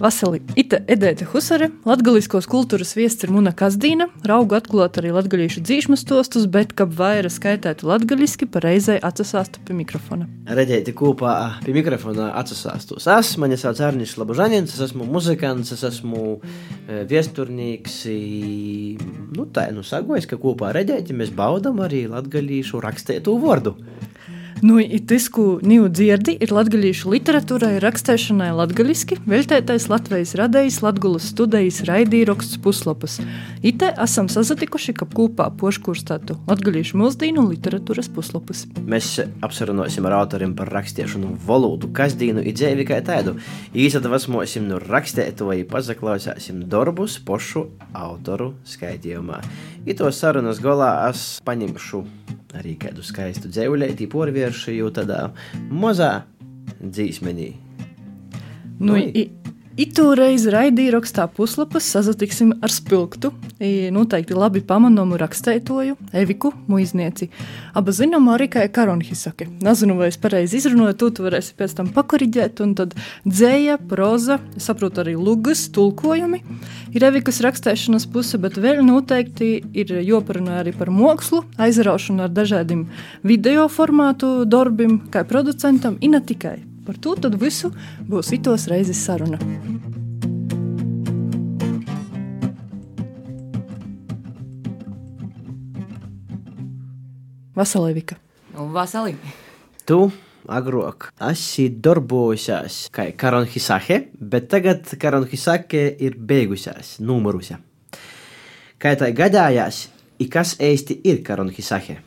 Vasili, ita Edēta Husare, latgaliskos kultūras viests ir Muna Kazdīna, raugu atklāt arī latgalīšu dzīšmas stostus, bet, kab vaira skaitētu latgaliski, pareizai atsasāstu pie mikrofona. Redzēti kopā pie mikrofona atsasāstos. Es, mani sauc Arnis Labužanins, es esmu muzikants, es esmu e, viesturnīgs, nu tā, nu sagojis, ka kopā redzēti mēs baudam arī latgalīšu rakstētu vārdu. Nu, tas, ko Nīlu dzirdi, ir latgaļīšu literatūrai, rakstēšanai latgaļiski, veltētais Latvijas radējs Latgulas studijas raidīraksts puslapas. Ite esam sazatikuši, ka kopā poškurstātu latgaļīšu mūsdīnu literatūras puslapas. Mēs apsarunosim ar autoriem par rakstiešanu valodu, kasdīnu i dzēvi kā tādu. Īsadavasmosim nu rakstētu vai pazaklausāsim darbus pošu autoru skaitījumā. I to sarunas golā es paņemšu arī kādu skaistu dzēulēti, porvieršu jau tādā mazā dzīsmenī. Nu, i, Itūreiz raidījumā puslapas sazatiksim ar spilgtu, noteikti labi pamanomu rakstētoju, Eviku Muiznieci. Aba zinām arī kā Karonhisake. Nezinu, vai es pareizi izrunāju, tu, tu varēsi pēc tam pakoriģēt, un tad dzēja, proza, saprotu arī lugas, tulkojumi. Ir Evikas rakstēšanas puse, bet vēl noteikti ir joparunā arī par mākslu, aizraušanu ar dažādiem video formātu darbiem, kā producentam, un ne tikai. Par to tad visu būs itos reizes saruna. Vasalevika. Vasali. Tu agrāk esi darbojusies kā Karonhisake, bet tagad Karonhisake ir beigusies, numurusi. Kā tā gadījās, kas īsti ir Karonhisake?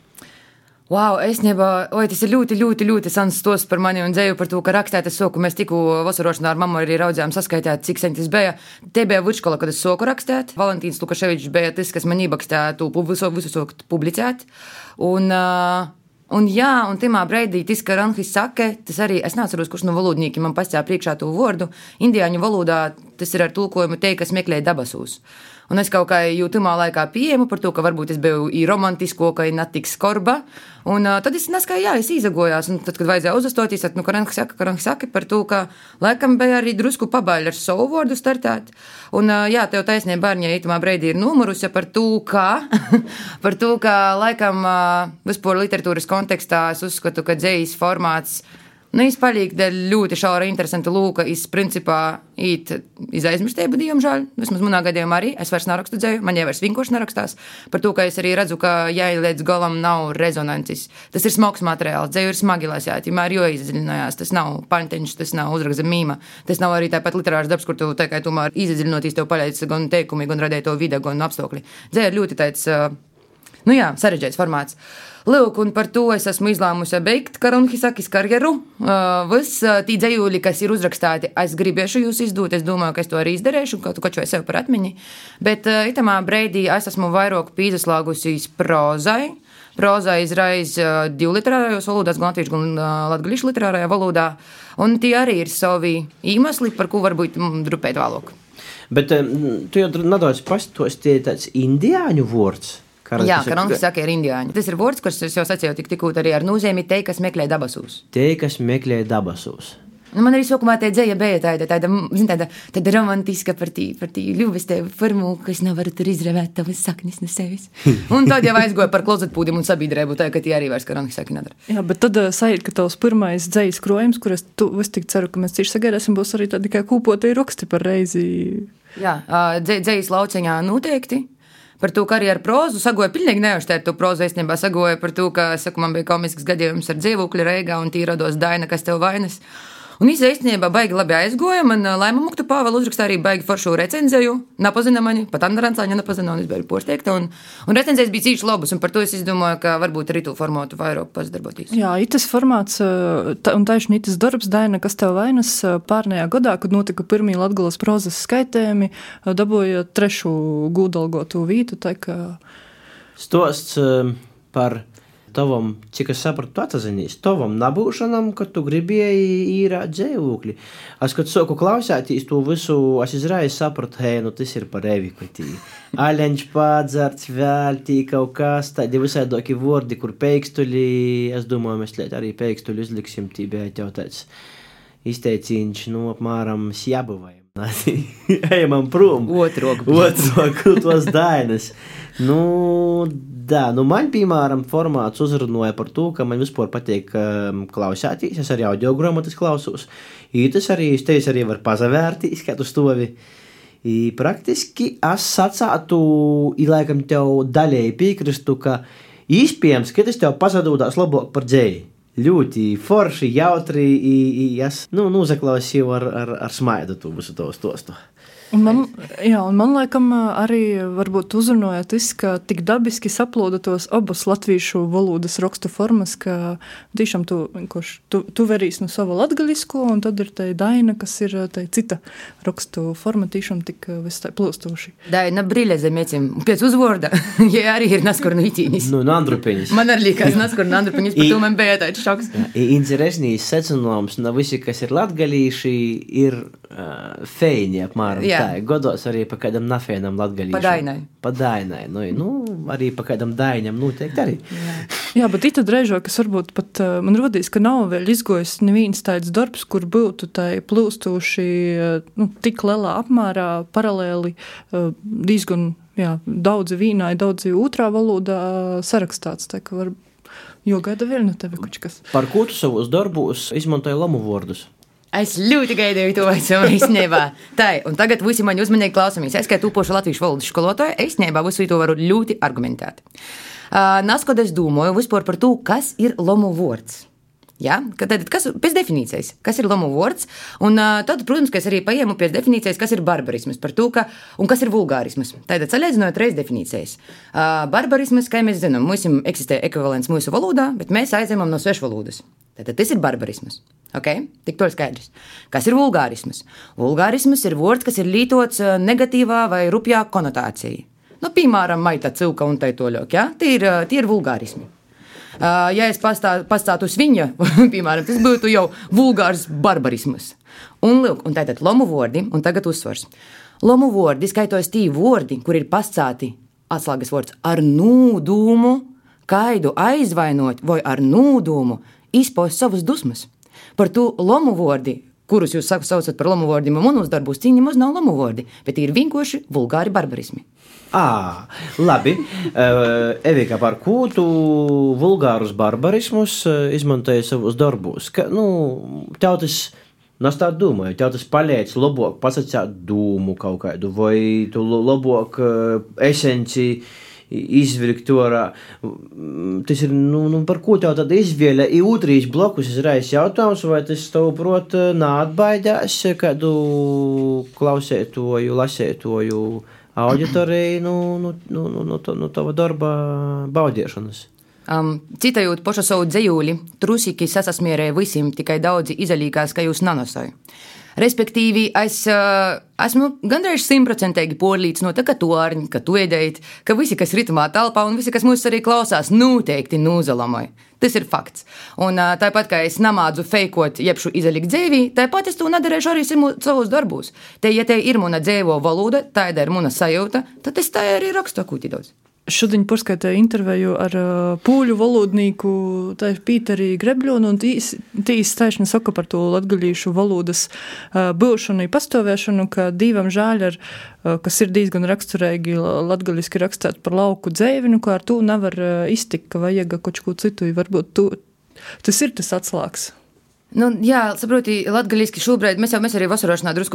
Wow, es nebā, oi, tas ir ļoti, ļoti, ļoti sens stos par mani un dzēju par to, ka rakstēt es soku. Mēs tikko vasarošanā ar mammu arī raudzījām saskaitēt, cik sen tas bija. Te bija vidškola, kad es soku rakstēt. Valentīns Lukaševičs bija tas, kas man iebakstēja to visu, visu soku publicēt. Un, uh, Un, jā, un tajā brīdī tas, ka Ranhis saka, tas arī es neatceros, kurš no valodniekiem man pastāv priekšā to vārdu. Indiāņu valodā tas ir ar tulkojumu te, kas meklē dabasūs. Un es kaut kā jūtamā laikā pieņēmu par to, ka varbūt es biju romantisko, ka ir netik skorba. Un uh, tad es neskaidu, jā, es izagojos. Un tad, kad vajadzēja uzstoties, tad, nu, Karanks saka, Karanks saka par to, ka laikam bija arī drusku pabaļ ar savu vārdu startēt. Un, uh, jā, tev taisnība, bērņa, itamā brīdī ir numurusi par to, ka, par to, ka laikam uh, vispār literatūras kontekstā es uzskatu, ka dzējas formāts Nu, palīgu dēļ ļoti šaura, interesanta lūka. Es, principā, īt iz aizmirstību, diemžēl. Vismaz manā gadījumā arī. Es vairs nerakstu dzēju, man jau vairs vinkoši nerakstās. Par to, ka es arī redzu, ka jā, līdz galam nav rezonances. Tas ir smags materiāls, dzēju ir smagi lasīt, vienmēr jo izdziļinājās. Tas nav pantiņš, tas nav uzraksta mīma. Tas nav arī tāpat literārs darbs, kur tu tikai tomēr izdziļinoties, tev paļaujas gan teikumi, gan radēja to vide, gan apstākļi. Dzēja ir ļoti tāds, nu jā, sarežģīts formāts. Lūk, un par to es esmu izlēmusi beigt Karunhisakis karjeru. Uh, uh, tī dzējūļi, kas ir uzrakstīti, es gribēšu jūs izdot. Es domāju, ka es to arī izdarīšu, kaut ko vai sev par atmiņu. Bet uh, itamā breidī es esmu vairāk pīzaslāgusies prozai. Prozā izraiz uh, divu literārajos valodās, gan latviešu, gan uh, latgaļišu literārajā valodā. Un tie arī ir savi iemesli, par ko varbūt mm, drupēt vēlāk. Bet um, tu jau nedaudz pastāstīji tāds indiāņu vārds. Karas, Jā, karantis saka, ir indiāņi. Tas ir vārds, kurš es jau sacīju, tik tikko arī ar nozīmi te, kas meklē dabasūs. Te, kas meklē dabasūs. Nu, man arī sākumā tā dzēja bija tāda, tāda, zin, tāda, tāda romantiska par tī, par tī ļuvis tevi formu, ka es nevaru tur izrevēt tavas saknes no sevis. Un tad jau aizgoja par klozetpūdiem un sabiedrību, tā, ka tie arī vairs karantis saka nedara. Jā, bet tad uh, sajūt, ka tavs pirmais dzējas krojums, kuras tu, es tik ceru, ka mēs cieši sagaidāsim, būs arī tādi kā kūpotai raksti par reizi. Jā, uh, dzējas lauciņā noteikti. Par to, ka arī ar prózu sagoja pilnīgi neuztērt to prózu. Es nebā sagoja par to, ka, saku, man bija komisks gadījums ar dzīvokļu reigā un tī rados daina, kas tev vainas. Un īstenībā īstenībā baigi labi aizgoja. Man Laima Mukta Pāvela uzrakstīja arī baigi foršu recenziju. Napazina mani, pat Anna Rancāņa napazina, un es biju porsteigta. Un, un recenzijas bija cīši labas, un par to es domāju, ka varbūt arī to formātu vairāk pazdarboties. Jā, itas formāts, ta, un taisni itas darbs, Daina, kas tev vainas pārnējā gadā, kad notika pirmie Latgalas prozas skaitējumi, dabūja trešu gūdalgotu vītu. Stosts par tavam, cik es sapratu, atzinies, tavam nabūšanam, ka tu gribēji īrāt dzīvokli. Es, kad sāku klausēties to visu, es izraiz sapratu, hei, nu tas ir par eviku. Aļņš padzarts, vēl tī kaut kas, tādi visādoki vordi, kur peikstuļi, es domāju, mēs liet arī peikstuļi uzliksim, tī bija jau tāds izteiciņš, nu, apmēram sjabuvajam. Ejam prom. Otru roku. Otru roku tos dainas. Nu, da, nu man, piemēram, formāts uzrunāja par to, ka man vispār patīk um, klausēties. Es arī audio grāmatas klausos. Ītas arī, es arī var pazavērtīs, kā tu stovi. I praktiski es sacātu, i laikam tev daļēji piekristu, ka iespējams, ka tas tev pazadūdās labāk par dzēju. Ļoti forši, jautri, i, i es nu, nozaklausīju ar, ar, ar smaidu to visu to stostu. Un man, jā, un man liekas, arī varbūt uzrunāja tas, ka tik dabiski saplūda tos abas latviešu valodas rakstu formas, ka tiešām tu, tu, tu verīs no sava latgalisko, un tad ir tā daina, kas ir tā cita rakstu forma, tiešām tik viss tā plūstoši. Daina brīļa zemiecim, pēc uzvorda, ja arī ir naskur no itīnis. Nu, no andrupiņas. Man arī liekas, naskur no andrupiņas, par to man bija tāds šoks. Interesnīs secinājums, no visi, kas ir latgalīši, ir uh, feini apmēram. Jā. Tā, godos arī pa kādam nafēnam latgalīšam. Pa dainai. Pa dainai, nu, nu arī pa kādam daiņam noteikti arī. Jā, Jā bet it tad reizē, kas varbūt pat man rodīs, ka nav vēl izgojis neviens tāds darbs, kur būtu tai plūstoši, nu, tik lielā apmērā paralēli diezgan, jā, daudzi vīnai, daudzi otrā valodā sarakstāts, tā var, jo gada vēl no tevi kaut kas. Par ko tu savos darbos izmantoji lamu vārdus? Es ļoti gaidīju to visu īstenībā. Tā, un tagad visi mani uzmanīgi klausamies. Es kā tūpošu latviešu valodas skolotāja, es īstenībā visu to varu ļoti argumentēt. Uh, Naskot es domāju vispār par to, kas ir lomu vārds. Ja? Tad, kas, pēc definīcijas, kas ir lomu vārds, un tad, protams, es arī paņēmu pēc definīcijas, kas ir barbarisms, to, ka, un kas ir vulgārisms. Tātad, salīdzinot reiz definīcijas. Barbarisms, kā mēs zinām, mums eksistē ekvivalents mūsu valodā, bet mēs aizņemam no svešvalodas. Tātad tas ir barbarisms. Okay? Tik to ir skaidrs. Kas ir vulgārisms? Vulgārisms ir vārds, kas ir lietots negatīvā vai rupjā konotācijā. Nu, piemēram, maita cilka un tā toļok. Ja? Tie, ir, tie ir vulgārismi. Ja es pastātu pastā uz viņa, piemēram, tas būtu jau vulgārs barbarisms. Un, lūk, un tātad lomu vārdi, un tagad uzsvars. Lomu vārdi skaitos tī vārdi, kur ir pastāti atslēgas vārds ar nūdūmu, kaidu aizvainot vai ar nūdūmu izpaust savas dusmas. Par to lomu vārdi, kurus jūs saucat par lomu vārdiem, manos darbos cīņa maz nav lomu vārdi, bet ir vienkārši vulgāri barbarismi. À, labi, uh, Evika, par ko tu vulgārus barbarismus izmantoji savos darbos? Ka, nu, tev tas, nu, es tā domāju, tev tas paliec labāk pasakāt dūmu kaut kādu, vai tu labāk uh, esenciju izvilkt ārā. Tas ir, nu, nu par ko tev tad izvēle? Ir otrīs blokus izraisa jautājums, vai tas tev, prot, neatbaidās kādu klausētoju, lasētoju auditoriju, nu, nu, nu, nu, nu, nu tava darba baudiešanas. Um, citajot pašu savu dzējūli, trusīgi sasasmierēja visiem, tikai daudzi izalīgās, ka jūs nanosoju. Respektīvi, es uh, esmu gandrīz simtprocentīgi porlīts no tā, ka tu ārņi, ka tu ēdēji, ka visi, kas ritmā telpā un visi, kas mūs arī klausās, noteikti nūzalamoja. Tas ir fakts. Un uh, tāpat kā es namādzu feikot, jebšu izalikt dzīvī, tāpat es to nedarīšu arī savos darbos. Te, ja te ir mana dzīvo valoda, tāda ir mana sajūta, tad es tā arī rakstu akūti daudz. Šodien paskatīju interviju ar uh, pūļu valodnieku Pīteri Grebļonu, un tīs taisni saka par to latgaļīšu valodas uh, būšanu pastāvēšanu, ka divam žēl ar, uh, kas ir diezgan raksturīgi latgaļiski rakstēt par lauku dzēvi, nu, kā ar to nevar iztikt, ka vajag kaut ko citu, varbūt tu, tas ir tas atslāgs. Nu, jā, saproti, latgaļiski šobrīd mēs jau mēs arī vasarošanā drusku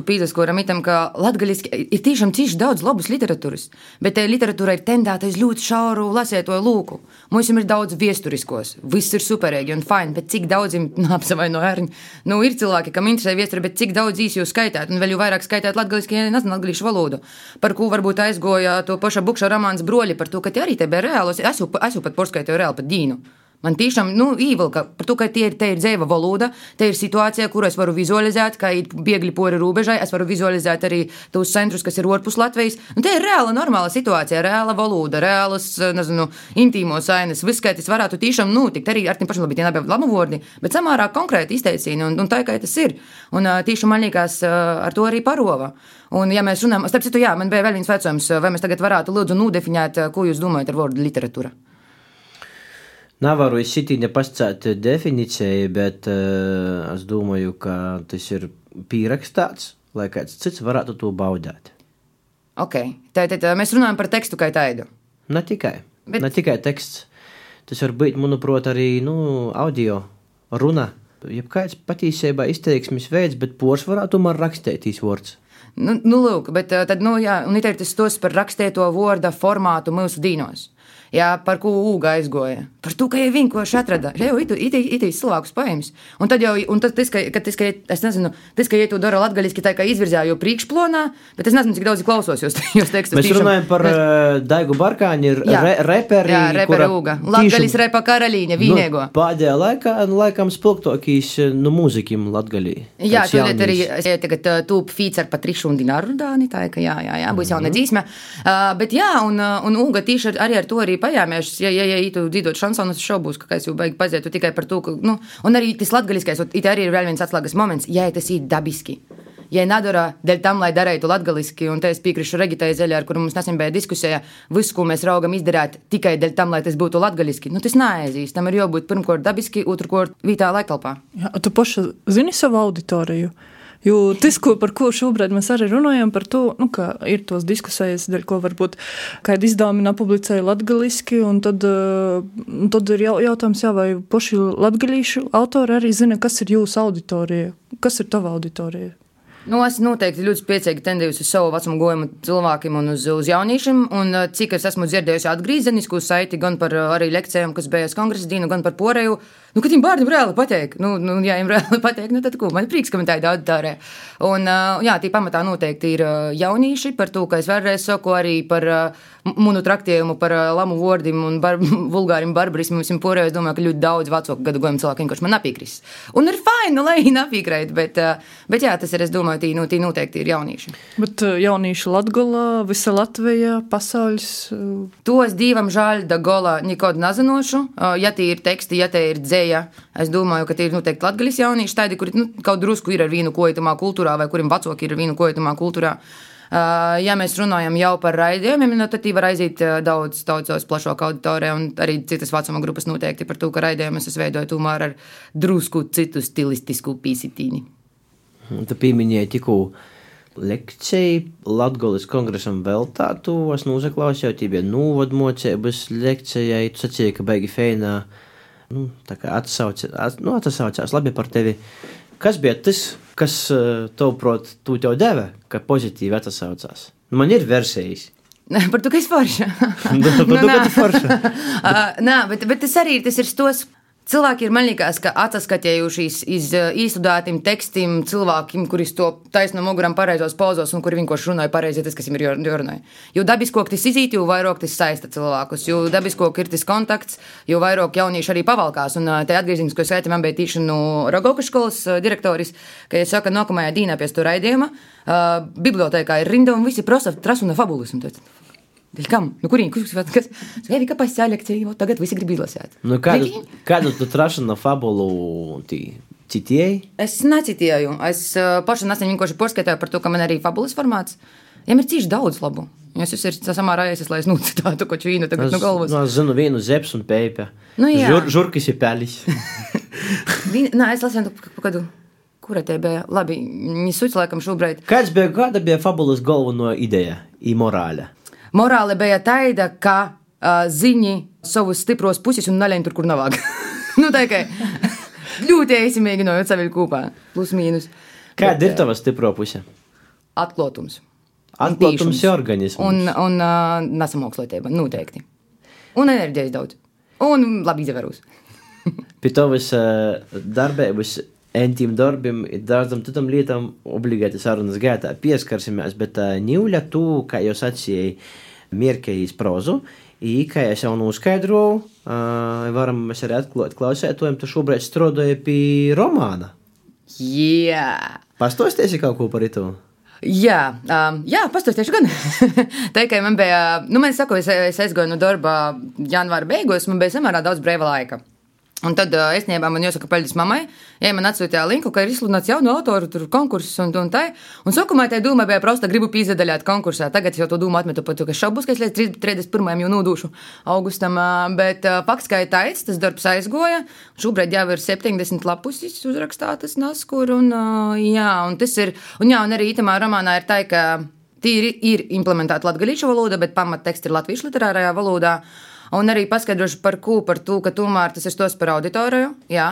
itam, ka latgaļiski ir tiešām cīši daudz labas literatūras, bet te literatūra ir tendēta uz ļoti šauru lasētoju lūku. Mums ir daudz viesturiskos, viss ir superīgi un fini, bet cik daudzim, apsavaino ērņi, nu, ir cilvēki, kam interesē viesturi, bet cik daudz īsi jūs skaitāt, un vēl jau vairāk skaitāt latgaļiski, ja nezinu latgaļišu valodu, par ko varbūt aizgoja to paša Bukša romāns broļi, par to, ka tie arī te bija reālos, es jau, es jau pat porskaitīju reāli pat dīnu. Man tiešām nu, īvilka par to, ka tie ir, ir dzīva valoda, te ir situācija, kur es varu vizualizēt, kā ir biegli pori robežai, es varu vizualizēt arī tos centrus, kas ir ārpus Latvijas. Un te ir reāla, normāla situācija, reāla valoda, reālas, nezinu, intīmos ainas, viss, kā tas varētu tiešām notikt, arī ar tiem pašiem labi, tie nav labu vārdi, bet samārā konkrēti izteicīni, un, un tā kā tas ir. Un tiešām man liekas, ar to arī parova. Un, ja mēs runājam, starp citu, jā, man bija vēl viens vecums, vai mēs tagad varētu lūdzu nodefinēt, ko jūs domājat ar vārdu literatūra. Nevaru izsitīt nepascēt definīciju, bet uh, es domāju, ka tas ir pierakstīts lai kāds cits varētu to baudīt. Okay. Tātad mēs runājam par tekstu kā tādu. Ne tikai, Bet- ne tikai teksts. Tas var būt, manuprāt, arī nu, audio, runa. Jebkāds patiesībā izteiksmes veids, bet porcelāna tomēr rakstītīs vārds. Nu, nu lūk, bet ā, tad, nu, jā, un ir tas tos par rakstēto vārdu formātu mūsu dīnos. Jā, par ko ūga aizgoja. Par to, ka jau vienkārši atrada. Jau itīs cilvēkus paņems. Un tad jau, un tad tas, ka, tas, ka es nezinu, tas, ka, ja tu dari latgaļiski, tā kā izvirzā jau priekšplonā, bet es nezinu, cik daudz klausos jūs, jūs tekstus. Mēs runājam par Mēs- uh, Daigu Barkāņu, ir Jā. re, reperi, Jā, ūga. tīšām- Latgaļis repa karalīņa, vīniego. Nu, pēdējā laikā, nu, laikam, spilgtākīs nu, mūzikim latgaļī. Jā, tur arī es tagad uh, tūp feature par trišu un dināru dāni, tā ka jā, jā, jā būs Mhm. jauna dzīsme. Uh, bet jā, un, un Uga tīši ar- arī ar to arī pajāmies, ja, ja, ja tu dzīvot šansonu, es šaubos, ka es jau beigtu paziet tikai par to, ka, nu, un arī tas latgaliskais, un it arī ir vēl viens atslēgas moments, ja tas ir dabiski. Ja nedara dēļ tam, lai darītu latviešu, un te es piekrītu Regitai Zeļai, ar kuru mums nesen bija diskusija, visu, ko mēs raugam izdarīt tikai dēļ tam, lai tas būtu latviešu, nu tas neaizies. Tam ir jābūt pirmkārt dabiski, otrkārt vītā laiktelpā. Jā, tu paši zini savu auditoriju. Jo tas, ko, par ko šobrīd mēs arī runājam, to, nu, ir tos diskusijas, dēļ ko varbūt kāda izdevuma napublicēja latgaliski, un tad, uh, un tad ir jau, jautājums, jā, vai paši latgalīšu autori arī zina, kas ir jūsu auditorija, kas ir tava auditorija. Nu, es noteikti ļoti spēcīgi tendēju uz savu vecumu gojumu cilvēkiem un uz, uz jauniešiem. Un, uh, cik es esmu dzirdējusi atgriezenisku saiti gan par uh, arī lekcijām, kas bija kongresa dienu, gan par porēju. Nu, kad viņiem bērniem reāli patīk, nu, nu ja viņiem reāli patīk, nu, tad ko man ir prieks, ka man tāda auditorija. Un, uh, jā, tī pamatā noteikti ir jaunieši par to, ka es vēlreiz saku arī par uh, munu traktējumu, par uh, lamu vārdiem un bar vulgāriem barbarismu. Visam porēju es domāju, ka ļoti daudz vecāku gadu gojumu cilvēku vienkārši man nepiekrist. Un ir fini, nu, lai viņi nepiekrīt, bet, bet jā, tas ir, es domāju, tī, nu, tī noteikti ir jaunieši. Bet jaunieši Latgolā, visa Latvija, pasaules. Tos divam žēl, da gola nekad nezinošu. Ja tie ir teksti, ja tie ir dzēja, es domāju, ka tie ir noteikti latgaļas jaunieši, tādi, kuri nu, kaut drusku ir ar vīnu kojotamā kultūrā, vai kuriem vecāki ir ar vīnu kojotamā kultūrā. Ja mēs runājam jau par raidījumiem, nu, tad tie var aiziet daudz, daudz, daudz plašāku auditoriju, un arī citas vecuma grupas noteikti par to, ka raidījumus es veidoju tomēr ar drusku citu stilistisku pīsitīni. Tu pieminēji tikko lekciju Latvijas kongresam veltātu. Es nozaklausīju, tie bija novadmocības lekcijai. Tu sacīji, ka beigi feinā nu, atsaucās, at, nu, atsaucās labi par tevi. Kas bija tas, kas eh, tev, prot, tu tev deva, ka pozitīvi atsaucās? Nu, man ir versijas. Par to, ka es forša. Nu, par to, ka tu forša. Uh, Nē, bet, bet tas arī tas ir stos. Cilvēki ir, man liekas, ka atsaskatījušies iz īstudētiem tekstiem, cilvēkiem, kurus to taisno muguram pareizos pozos un kuri vienkārši runāja pareizi, tas, kas viņam ir jārunāja. Jo dabisko tas izīt, jo vairāk tas saista cilvēkus, jo dabisko ir tas kontakts, jo vairāk jaunieši arī pavalkās. Un uh, te atgriezīsimies, ko sveicam, man bija tīši no Rogaukas skolas uh, direktoris, ka, ja saka, nākamajā dīnā pie stu raidījuma, bibliotēkā ir rinda un visi prosa trasu un fabulus. Un tad, Dēļ kam? Nu, kuriem? Kas? kas? Evi, kā pasāļakcija, tagad visi grib izlasīt. Nu, kādu, kādu tu trašana fabulu tī citēji? Es necitēju. Es uh, pašai nesen vienkārši porskaitīju par to, ka man arī fabulas formāts. Viņam ir cīši daudz labu. Es esmu samārājies, lai es nocitātu, ko čīnu tagad no galvas. Nu, es zinu vienu zeps un pēpē. Nu, jā. Žur, žurkis ir pelis. Nē, es lasīju to kādu. Kura te bija? Labi, viņa suits laikam šobrīd. Kāds bija, kāda bija fabulas galveno ideja, i morāle? Bija tāda, ka uh, ziņi savus stipros puses un naļaini tur, kur nav vajag. nu, tā kā ļoti īsi mēģinot savilkt kopā. Plus mīnus. Kāda ir tava stipro puse? Atklātums. Atklātums ir organisms. Un, un uh, nesamokslētība, noteikti. Un enerģijas daudz. Un labi izvērus. Pie tavas uh, darbības, entīm darbiem, ir daudzam citam lietām obligāti sarunas gaitā pieskarsimies, bet uh, ņūļa tu, kā jau sacīji, mierkējīs prozu, I, kā jau noskaidroju, uh, varam mēs arī atklāt klausētojiem, tu šobrīd strādāji pie romāna. Jā. Pastosties kaut ko par to? Jā, um, jā pastāstīšu gan. tā kā man bija, nu, man saka, es, es aizgāju no darba janvāra beigās, man bija samērā daudz brīva laika. Un tad uh, es ņēmu, man jāsaka, paldies mammai. Ja man atsūtīja linku, ka ir izsludināts jaunu autoru konkurss un, un tā. Un sākumā tā doma bija prosta, gribu pīzdaļāt konkursā. Tagad jau to domu atmetu, pat, ka šaubos, ka es līdz 31. jau nodūšu augustam. Uh, bet uh, fakts, ka ir taids, tas darbs aizgoja. Šobrīd jau ir 70 lapusis uzrakstātas naskur. Un, uh, jā, un tas ir, un jā, un arī itamā romānā ir tā, ka tīri ir implementēta latgalīšu valoda, bet pamatteksts ir latviešu literārajā valodā. Un arī paskaidrošu par ko, par to, ka tomēr tas ir tos par auditoriju, jā,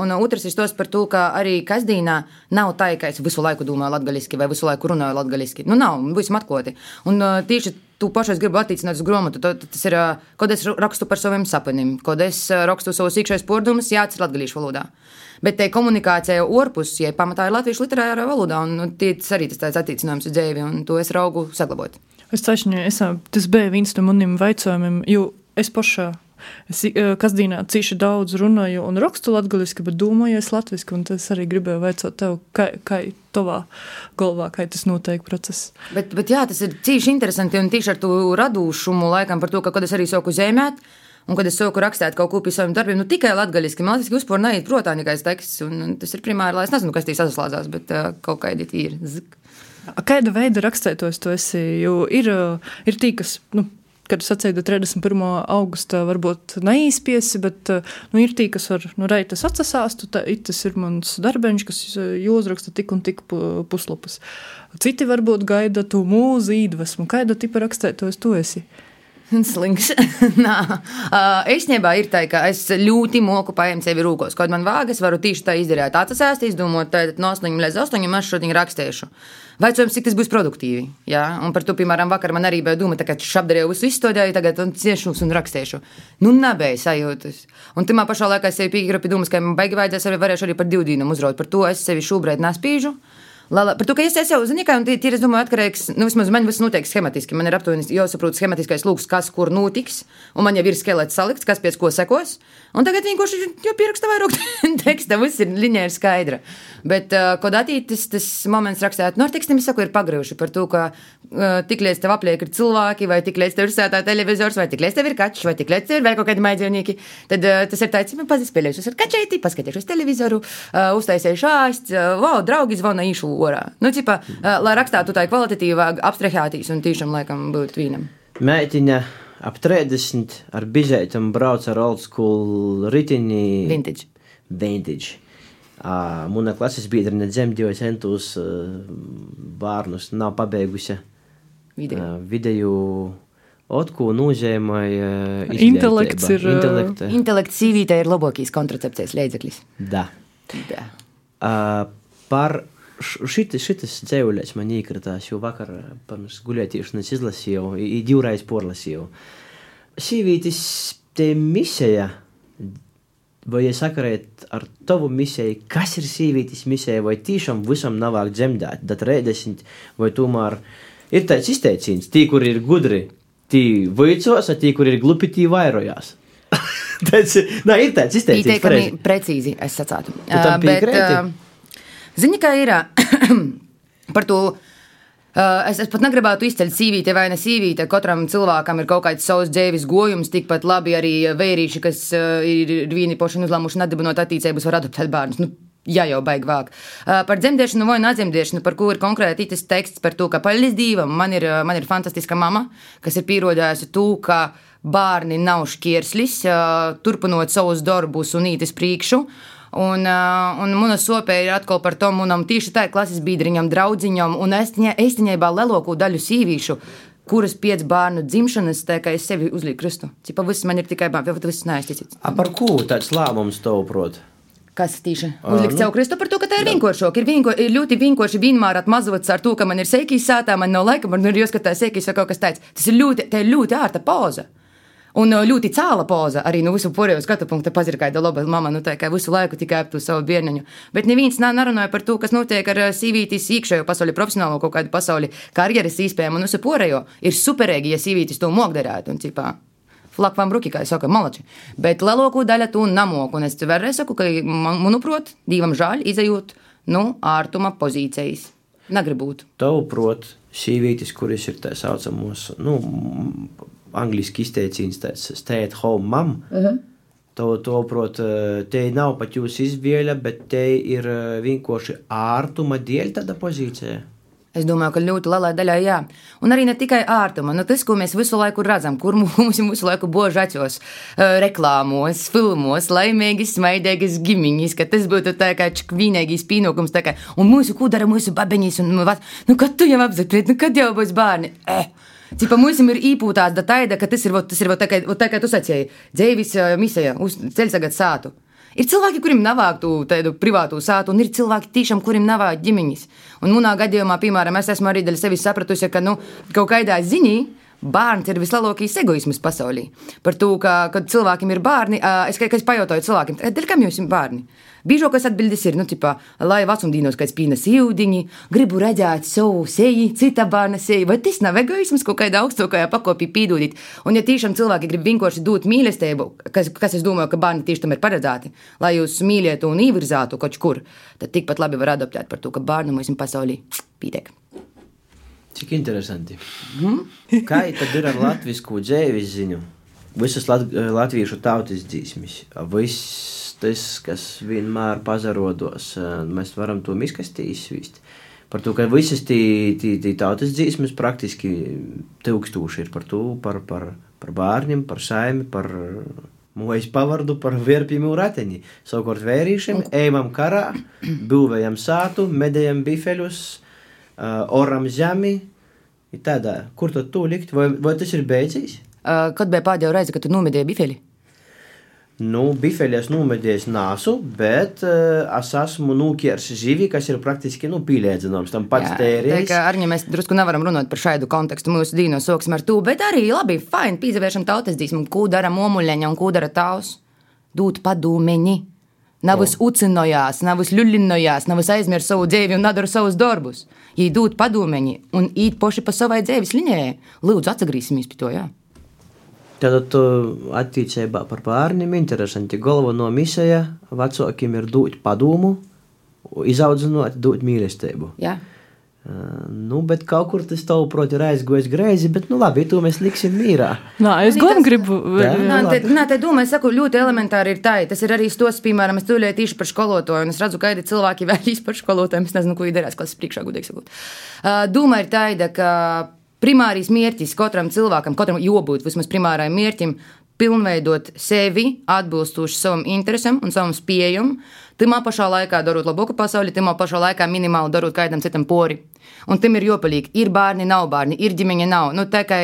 un otrs ir tos par to, ka arī kasdīnā nav tā, ka es visu laiku domāju latgaļiski vai visu laiku runāju latgaļiski. Nu, nav, būsim atklāti. Un tieši tu pašais gribi attīstināt uz grāmatu. Tas ir, kad es rakstu par saviem sapņiem, kad es rakstu savus iekšējos pordumus, jā, tas ir latgaļīšu valodā. Bet te komunikācija orpus, ja pamatā ir latviešu literārā valodā, un nu, tas arī tas tāds attiecinājums uz dzīvi, un to es raugu saglabāt. Es es, tas bija viens no maniem jautājumiem, jo es pašā. Es kasdienā cīši daudz runāju un rakstu latviešu, bet domāju, es latviešu, un tas arī gribēju veicot tev, kā, kā tavā galvā, kā tas notiek process. Bet, bet jā, tas ir cīši interesanti un tieši ar to radošumu laikam par to, ka, kad es arī sāku zemēt, Un, kad es sāku rakstīt kaut ko par saviem darbiem, nu tikai latviešu, man liekas, vispār neiet prātā nekāds teksts. Un, tas ir primāri, lai es nezinu, kas tīs saslēdzās, bet uh, kaut kādi ir. Zik. Kāda veida rakstētos tu esi? Jo ir, ir tī, kas, nu, kad es atceļu 31. augustā, varbūt neīspiesi, bet nu, ir tī, kas var nu, reitas atsasāstu, tā, tas ir mans darbeņš, kas jūzraksta tik un tik puslapus. Citi varbūt gaida tu mūzu īdvesmu, kāda tipa rakstētos tu esi? Slings. Nā, uh, īstenībā ir tā, ka es ļoti moku paņemt sevi rūkos. Kaut man vāga, es varu tieši tā izdarīt. Tā tas ēst, izdomot, tad no 8 līdz 8 es šodien rakstīšu. Vaicājums, cik tas būs produktīvi. Jā? Un par to, piemēram, vakar man arī bija doma, ka es apdarīju visu izstādīju, tagad un ciešos un rakstīšu. Nu, nebija sajūtas. Un tajā pašā laikā es sevi piekrītu pie domas, ka man baigi vajadzēs arī, varēšu arī par divu dienu uzraut. Par to es sevi šobrīd nespīžu. Lala, par to, ka es, es jau zinu, ka tie ir, es domāju, atkarīgs, nu, vismaz man viss notiek schematiski. Man ir aptuveni jāsaprot schematiskais lūks, kas kur notiks, un man jau ir skelets salikts, kas pēc ko sekos. Un tagad vienkārši jau pieraksta vairāk teksta, viss ir lineāri skaidra. Bet, uh, kad attīstīts tas moments rakstīt, nu, tekstiem, es saku, ir pagrījuši par to, ka uh, tik līdz tev apliek ir cilvēki, vai tik līdz tev ir sētā televizors, vai tik līdz tev ir kačs, vai tik līdz tev ir vēl kaut kādi maidzīvnieki, tad uh, tas ir tāds, man pazispēlējuši, es ar kačēti, paskatīšos televizoru, uh, uztaisīšu āst, uh, wow, draugi zvana īšu orā. Nu, cipa, uh, lai rakstātu tā kvalitatīvāk, abstrahētīs un tiešām laikam būtu vīnam. Mētiņa ap 30 ar bizētam brauc ar old school ritini. Vintage. Vintage. Uh, Mūna klases biedra nedzemdīja centus uh, bērnus, nav pabeigusi video. Uh, video Otku nozīmēja uh, intelekts. Ir, Intelekta. Intelekts sīvītē ir labākais kontracepcijas līdzeklis. Da. da. Uh, par šitas, šitas dzēvuļais man iekritās, jo vakar pirms gulētīšanas izlasīju, divreiz porlasīju. Sīvītis te misija Vai ja sakarēt ar tavu misiju, kas ir sīvītis misija, vai tiešām visam nav vajag dzemdēt, tad reizes, vai tomēr ir tāds izteiciens, tī, kur ir gudri, tī vaicos, tī, kur ir glupi, tī vairojās. tāds, nā, ir tāds izteiciens. Ieteikami precīzi, es sacātu. Uh, bet, uh, ziņa, kā ir par to Uh, es, es pat negribētu izceļt sīvīti vai ne sīvīti. Katram cilvēkam ir kaut kāds savs dzīves gojums, tikpat labi arī vērīši, kas uh, ir vieni poši uzlēmuši nedibinot attīstības, var adoptēt bērnus. Nu, Jā, jau baigi vāk. Uh, par dzemdēšanu vai nedzemdēšanu, par ko ir konkrēti tas teksts, par to, ka paļģis dīvam, man ir, man ir fantastiska mama, kas ir pierodējusi to, ka bērni nav šķierslis, uh, turpinot savus darbus un ītis priekšu. Uh, Un, uh, un mana sopē ir atkal par to manam tieši tā klases biedriņam, draudziņam un īstenībā lielāko daļu sīvīšu. Kuras pieci bērnu dzimšanas, tā kā es sevi uzlieku krustu. Cipa viss man ir tikai bērni, bet viss neaizticīts. Par ko tāds lēmums tev prot? Kas tīši? Uzlikt nu, sev krustu par to, ka tā ir vienkāršāk. Ir, vienko, ir ļoti vienkārši vienmēr atmazots ar to, ka man ir seikīs sātā, man nav laika, man ir jāskatās seikīs vai kaut kas tāds. Tas ir ļoti, tā ir ļoti ārta pauza. Un uh, ļoti cēla poza arī no nu, visu pārējo skatu punktu pazirgaida laba mama, nu tā kā visu laiku tikai ap to savu bērniņu. Bet neviens nav narunāja par to, kas notiek ar uh, sīvītis iekšējo pasauli, profesionālo kaut kādu pasauli, karjeras īspējām un visu pārējo. Ir superīgi, ja sīvītis to mokdarētu un cipā. Flakvam bruki, kā saka, malači. Bet lielāko daļu to namoku, un es vēlreiz saku, ka, manuprāt, divam žēl izējot, nu, ārtuma pozīcijas. Negribu būt. Tavuprāt, sīvītis, kuris ir tā saucamos, nu, angliski izteiciens, tāds stay at home mom. Uh -huh. To, to prot, te nav pat jūsu izvēle, bet te ir vienkārši ārtuma dēļ tāda pozīcija. Es domāju, ka ļoti lielai daļai jā. Un arī ne tikai ārtuma, nu, tas, ko mēs visu laiku redzam, kur mums visu laiku božaķos, reklāmos, filmos, laimīgas, smaidīgas ģimeņas, ka tas būtu tā kā čkvīnīgīs pienākums, kā, un mūsu, ko dara mūsu babeņas, un, nu, kad tu jau apzakriet, nu, kad jau būs bērni? Eh. Cipa mums ir īpūtāta taida, ka tas ir, tas ir, tā kā, tā kā tu sacīji, dzēvis misija, uz ceļsagad sātu. Ir cilvēki, kuriem nav tādu privātu sātu, un ir cilvēki, tiešām, kuriem nav ģimenes. Un manā gadījumā, piemēram, es esmu arī daļai sevis sapratusi, ka nu, kaut kādā ziņā bērns ir vislielākais egoisms pasaulē. Par to, ka, kad cilvēkiem ir bērni, es, es pajautāju cilvēkiem, dēļ kam jums ir bērni? Biežākais atbildes ir, nu, tipā, lai vecumdienos kāds pīnas jūdiņi, gribu redzēt savu seju, cita bērna seju, vai tas nav egoisms kaut kādā augstākajā pakopī pīdūdīt. Un, ja tiešām cilvēki grib vienkārši dot mīlestību, kas, kas es domāju, ka bērni tieši tam ir paredzēti, lai jūs mīlētu un īvirzātu kaut kur, tad tikpat labi var adoptēt par to, ka bērnu mums pasaulī pītiek. Cik interesanti. Mm? Kā tad ir ar latviešu dzīves ziņu? Visas lat latviešu tautas dzīsmes, viss tas, kas vienmēr pazarodos, mēs varam to miskastī izsvīst. Par to, ka visas tī tautas dzīsmes praktiski tūkstoši ir par to, par, par, par bērniem, par saimi, par mūža pavardu, par vērpiem un rateņi. Savukārt vērīšiem, ejam karā, būvējam sātu, medējam bifeļus, oram zemi. Tādā, kur to tu likt? Vai, vai tas ir beidzis? Uh, kad bija pēdējā reize, kad tu nomedēji bifeļi? Nu, bifeļus nomedījis nāsu, bet uh, es esmu nūkiers živi, kas ir praktiski nu, pielīdzināms tam pats tērijas. Arī mēs drusku nevaram runāt par šādu kontekstu mūsu dīnos soksim ar to, bet arī labi, fini, pīzavēršam tautas dzīsmu, ko dara momuļeņa un ko dara tavs. Dūt padūmeņi. Navas oh. ucinojās, navas ļuļinojās, navas aizmirst savu dzīvi un nedara savus darbus. Ja dūt padūmeņi un īt poši pa savai dzīves linijai, lūdzu atsagrīsimies pie to, jā. Tad attīstībā par bērniem interesanti. Galveno misija vecākiem ir dot padomu, izaudzinot, dot mīlestību. Jā. Uh, nu, bet kaut kur tas tev, protams, ir aizgājis greizi, bet, nu, labi, to mēs liksim mīrā. Nā, es gan gribu. Nā, te, nā, te doma, es saku, ļoti elementāri ir tā. Tas ir arī stos, piemēram, es tūlēju tieši par skolotāju, un es redzu, ka ir cilvēki vēlīs par skolotājiem. Es nezinu, ko viņi darās klases priekšā, gudīgi sakot. Doma ir tāda, ka primārais mērķis katram cilvēkam, katram jābūt vismaz primārai mērķim, pilnveidot sevi atbilstoši savam interesam un savam spējam, timā pašā laikā darot labāku pasauli, timā pašā laikā minimāli darot kādam citam pori. Un tam ir jopalīgi. Ir bērni, nav bērni, ir ģimene, nav. Nu, tā kā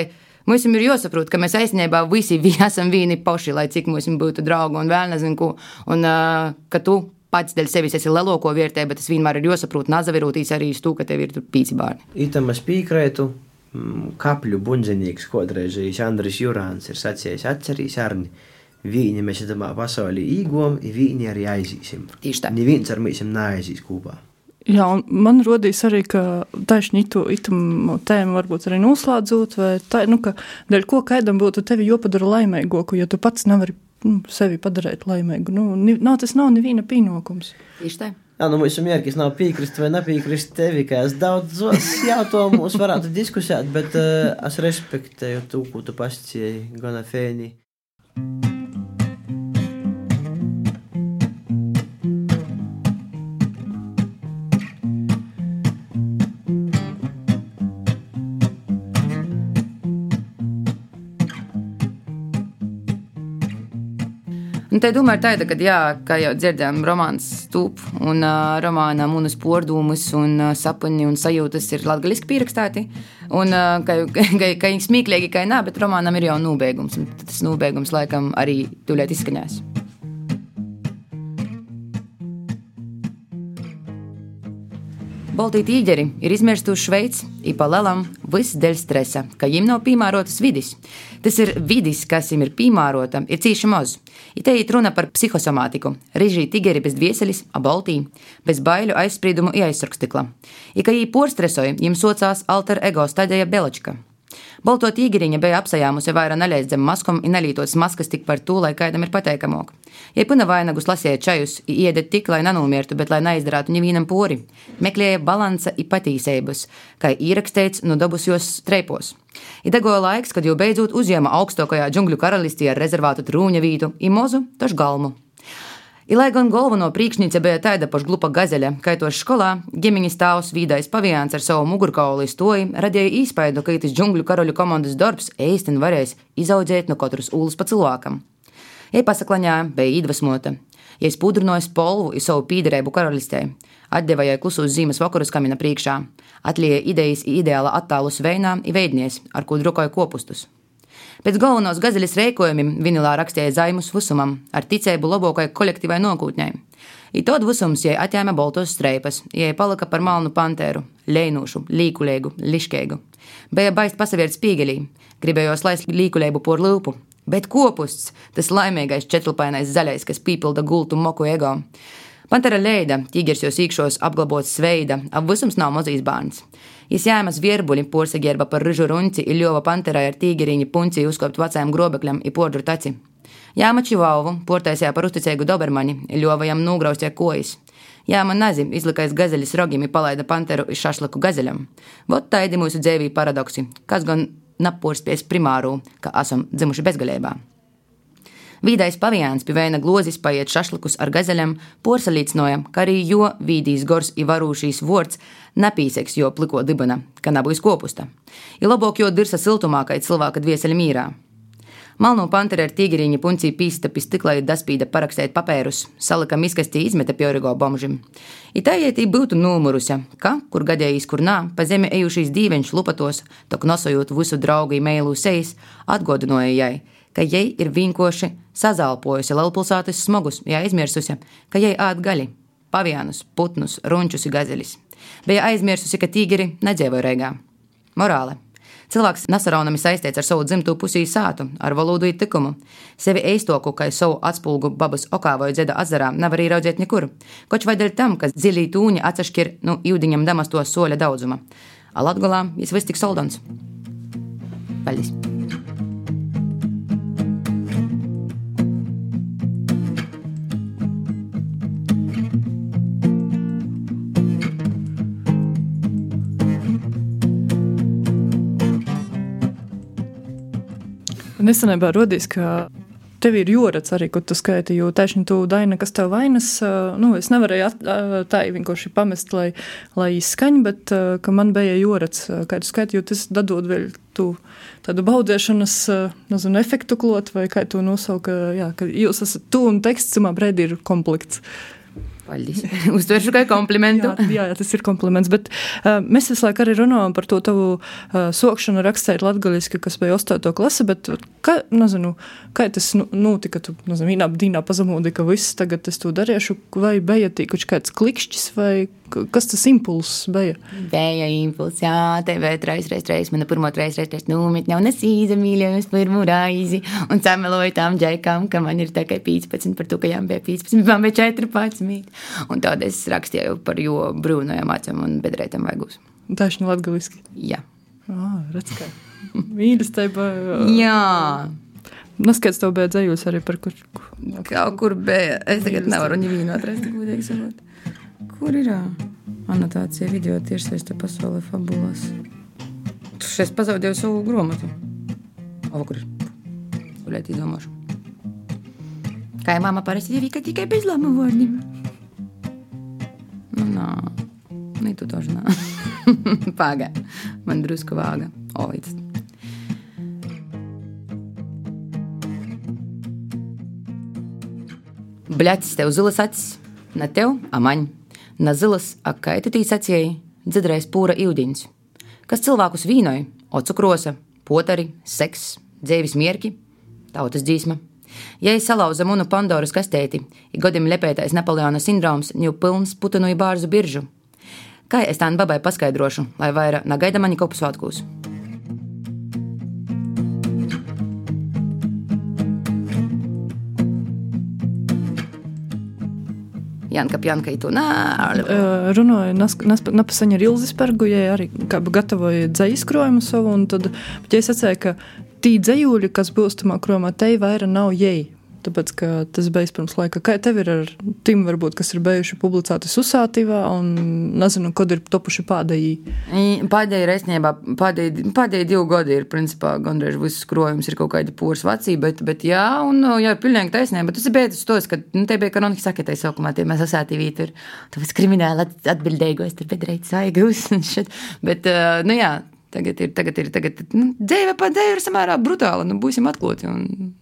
mums ir jāsaprot, ka mēs aizsniegā visi esam vieni paši, lai cik mums būtu draugi un vēl nezinu ko. Un uh, ka tu pats dēļ sevis esi lielāko vērtē, bet tas vienmēr ir jāsaprot, nazavirūtīs arī to, ka tev ir pīci bērni. Itam es piekrītu. Mm, kapļu buļbuļsaktas, kodreizējis Andris Jurāns ir sacījis, atcerīs Arni. Viņi mēs esam pasaulē īgom, viņi arī aizīsim. Tieši tā. Neviens ar mums neaizīs kopā. Jā, man rodīs arī, ka taisni itu, itu tēmu varbūt arī noslēdzot, vai tā, nu, ka dēļ ko kaidam būtu tevi jopadara laimīgoku, jo tu pats nevari nu, sevi padarīt laimīgu. Nu, nav, tas nav neviena pienākums. Tieši tā. Jā, nu mums ir mērķis nav piekrist vai nepiekrist tevi, ka es daudzos jautājumus varētu diskusēt, bet uh, es respektēju to, ko tu pasacīji, gana fēni. Domāju, tā ir tāda, jā, kā jau dzirdējām, romāns stūp un uh, romānā mūnas pordūmus un uh, sapņi un sajūtas ir latgaliski pierakstīti. Un uh, ka, ka, ka viņi smieklīgi, ka nē, bet romānam ir jau nobeigums. Tas nobeigums laikam arī tūlīt izskaņās. Baltīgi tīģeri ir izmirstuši Šveici, īpa lelam, viss dēļ stresa, ka viņiem nav piemērotas vidis. Tas ir vidis, kas viņiem ir piemērota, ir cīši maz. Ja te ir runa par psihosomātiku, režģī tigeri bez dvieselis, abaltī, bez baiļu aizspriedumu ieaizsargstikla. Ja kā viņi porstresoja, viņiem socās alter ego stadija Belačka. Balto tīgeriņa bija apsajāmusi vairāk neļaist zem maskom, un nelītos maskas tik par to, lai kaidam ir pateikamok. Ja puna vainagus lasīja čajus, iedet tik, lai nenomirtu, bet lai neizdarātu nevienam pori, meklēja balansa i patīsības, kā īrakstīts no dabusjos streipos. Idegoja laiks, kad jau beidzot uzņēma augstākajā džungļu karalistī ar rezervātu trūņa vītu, imozu, tož galmu. I, lai gan galveno priekšniece bija tāda paša glupa gazeļa, kaitos skolā, ģimeņas tēvs Vīdais Paviāns ar savu mugurkaulu stoju radīja īspaidu, ka tas džungļu karaļu komandas darbs īstenībā varēs izaudzēt no katras ulas pa cilvēkam. Ej pasaklaņā, bija iedvesmota. Ja es pudrināju spolvu i savu pīderēbu karalistē, atdeva jai klusos zīmes vakarus kamina priekšā, atlīja idejas ideāla attālus veinā i veidnies, ar ko drukoja kopustus. Pēc galvenos gazeļas rēkojumiem vinilā rakstīja Zaimus Vusumam ar ticību labākai kolektīvai nokūtņai. I tad Vusums jai atņēma boltos streipas, jai palika par malnu panteru, lēnušu, līkulēgu, liškēgu. Bija baist pasaviert spīgelī, gribējos laist līkulēbu por lūpu, bet kopusts, tas laimīgais četrlapainais zaļais, kas pīpilda gultu moku ego. Pantera leida, tīgers jau sīkšos apglabots sveida, ap visums nav mazīs bērns. Jis jāmas vierbuļi porsaģērba par ryžu runci, ir ļova panterai ar tīgeriņu punci uzkopt vecajam grobekļam i podru taci. Jāma čivauvu, portaisjā par uzticēgu dobermani, ļova jam nūgraustie kojas. Jāma nazi, izlikais gazeļas rogim i palaida panteru i šašlaku gazeļam. Vot taidi mūsu dzēvī paradoksi, kas gan napūrspies primāru, ka esam dzimuši bezgalībā. Vīdais paviāns pie vēna glozis paiet šašlikus ar gazeļam, porcelīcnojam, ka arī jo vīdīs gors i varūšīs vorts napīseks jo pliko dibana, ka nabujas kopusta. Ir labāk jo dirsa siltumā, kā cilvēka dvieseļa mīrā. Malno pantera ar tīgeriņa puncī pīsta pie stiklai daspīda parakstēt papērus, salika miskastī izmeta pjorigo bomžim. Itājietī būtu numurusi, ka, kur gadījis, kur nā, pa zemi ejušīs dīveņš lupatos, tok nosojot visu draugu meilu sejas, atgodināja jai, ka jai ir vienkārši sazālpojusi Lielpilsētas smogus, ja aizmirsusi, ka jai ād gaļi, pavienus, putnus, runčus un gazeļus. Bija aizmirsusi, ka tīgeri nedzīvoja reigā. Morāle. Cilvēks nesaraunami saistīts ar savu dzimto pusī sātu, ar valodu un tikumu. Sevi eistoku, kā savu atspulgu babas okā vai dzeda azarā, nevar ieraudzīt nekur. Koč vai dēļ tam, ka zilī tūņi atsašķir no nu, jūdiņam damasto soļa daudzuma. Alatgolā jis viss tik soldons. Paldies! Nesenībā rodīs, ka tev ir jūrats arī, kur tu skaiti, jo taisni tu daina, kas tev vainas, nu, es nevarēju at, tā vienkārši pamest, lai, lai izskaņ, bet, ka man bija jūrats, kā tu skaiti, jo tas dadot vēl tu tādu baudēšanas, nezinu, efektu klot, vai kā tu nosauka, jā, ka jūs esat tu un teksts, cimā brēdi ir komplekts. Paldies. Uztveršu kā komplimentu. jā, jā, tas ir kompliments. Bet uh, mēs visu laiku arī runājam par to tavu uh, sokšanu rakstēt latgaļiski, kas bija 8. klase, bet kā, nezinu, kā tas nu, notika, tu, nezinu, vienā dīnā pazemūdi, ka viss tagad es to darīšu, vai bija tīkuši kāds klikšķis, vai kas tas impulss bija? Bija impulss, jā, tev ir reiz, reiz, reiz, mana pirmā reiz, reiz, reiz, nometņa, un es īzamīļoju uz pirmo raizi, un sameloju tām džekām, ka man ir tikai 15 par to, ka jām bija 15, man bija 14. Un tad es rakstīju par jo brūnajām acīm un bedrētām vaigos. Taisni latgaliski? Jā. Ah, redz, kā mīlestība. Jā. Noskats tev bija dzējus arī par kur. Kaut kur bija. Es tagad nevaru nevienu atrast, godīgi sakot. Kur ir anotācija video tiešsaiste pasaulē fabulas? Tu šeit pazaudēji savu grāmatu. O, kur ir? Gulēt izdomāšu. Kā jau māma parasti ir tikai bez lama vārdiem. Nu, nā, nu, tu to žinā. Pāga. Man drusku vāga. Oits. Bļacis tev zilas acis, ne tev, amaņ, ne zilas, ak, kaitatīs acīja, dzirdējis pūra ildiņš. Kas cilvēkus vīnoja, ocukrosa, potari, seks, dzēvis mierki, tautas dzīsma. Ja es salauzu munu Pandoras kastēti, ir godim lepētais Napoleona sindroms, jau pilns putinoju bārzu biržu. Kā es tā babai paskaidrošu, lai vairāk negaida mani kopu Janka Pjanka, tu nā. Runāju, napasaņa ar Ilzisbergu, ja arī gatavoja dzējas savu, un tad, ja es atceru, ka tī dzējūļi, kas būs tamā kromā, te vaira nav jēji. Tāpēc, ka tas bija pirms laika. Kā tev ir ar tiem, varbūt, kas ir bijuši publicēti Susātīvā, un nezinu, kad ir topuši pēdējie? Pēdējie reizniebā, pēdējie, divi gadi ir, principā, gandrīz viss krojums ir kaut kāda pūras vecība, bet, bet jā, un jā, pilnīgi taisnība, bet tas ir beidzis tos, ka, nu, te bija kanonika sakētai saukumā, tie mēs Susātīvī tur, tāpēc krimināli atbildīgos, tur bedreit svaigus un šit, bet, nu jā, Tagad ir, tagad ir, tagad, nu, dzīve pa dzīve ir samērā brutāla, nu, būsim atklāti. Un...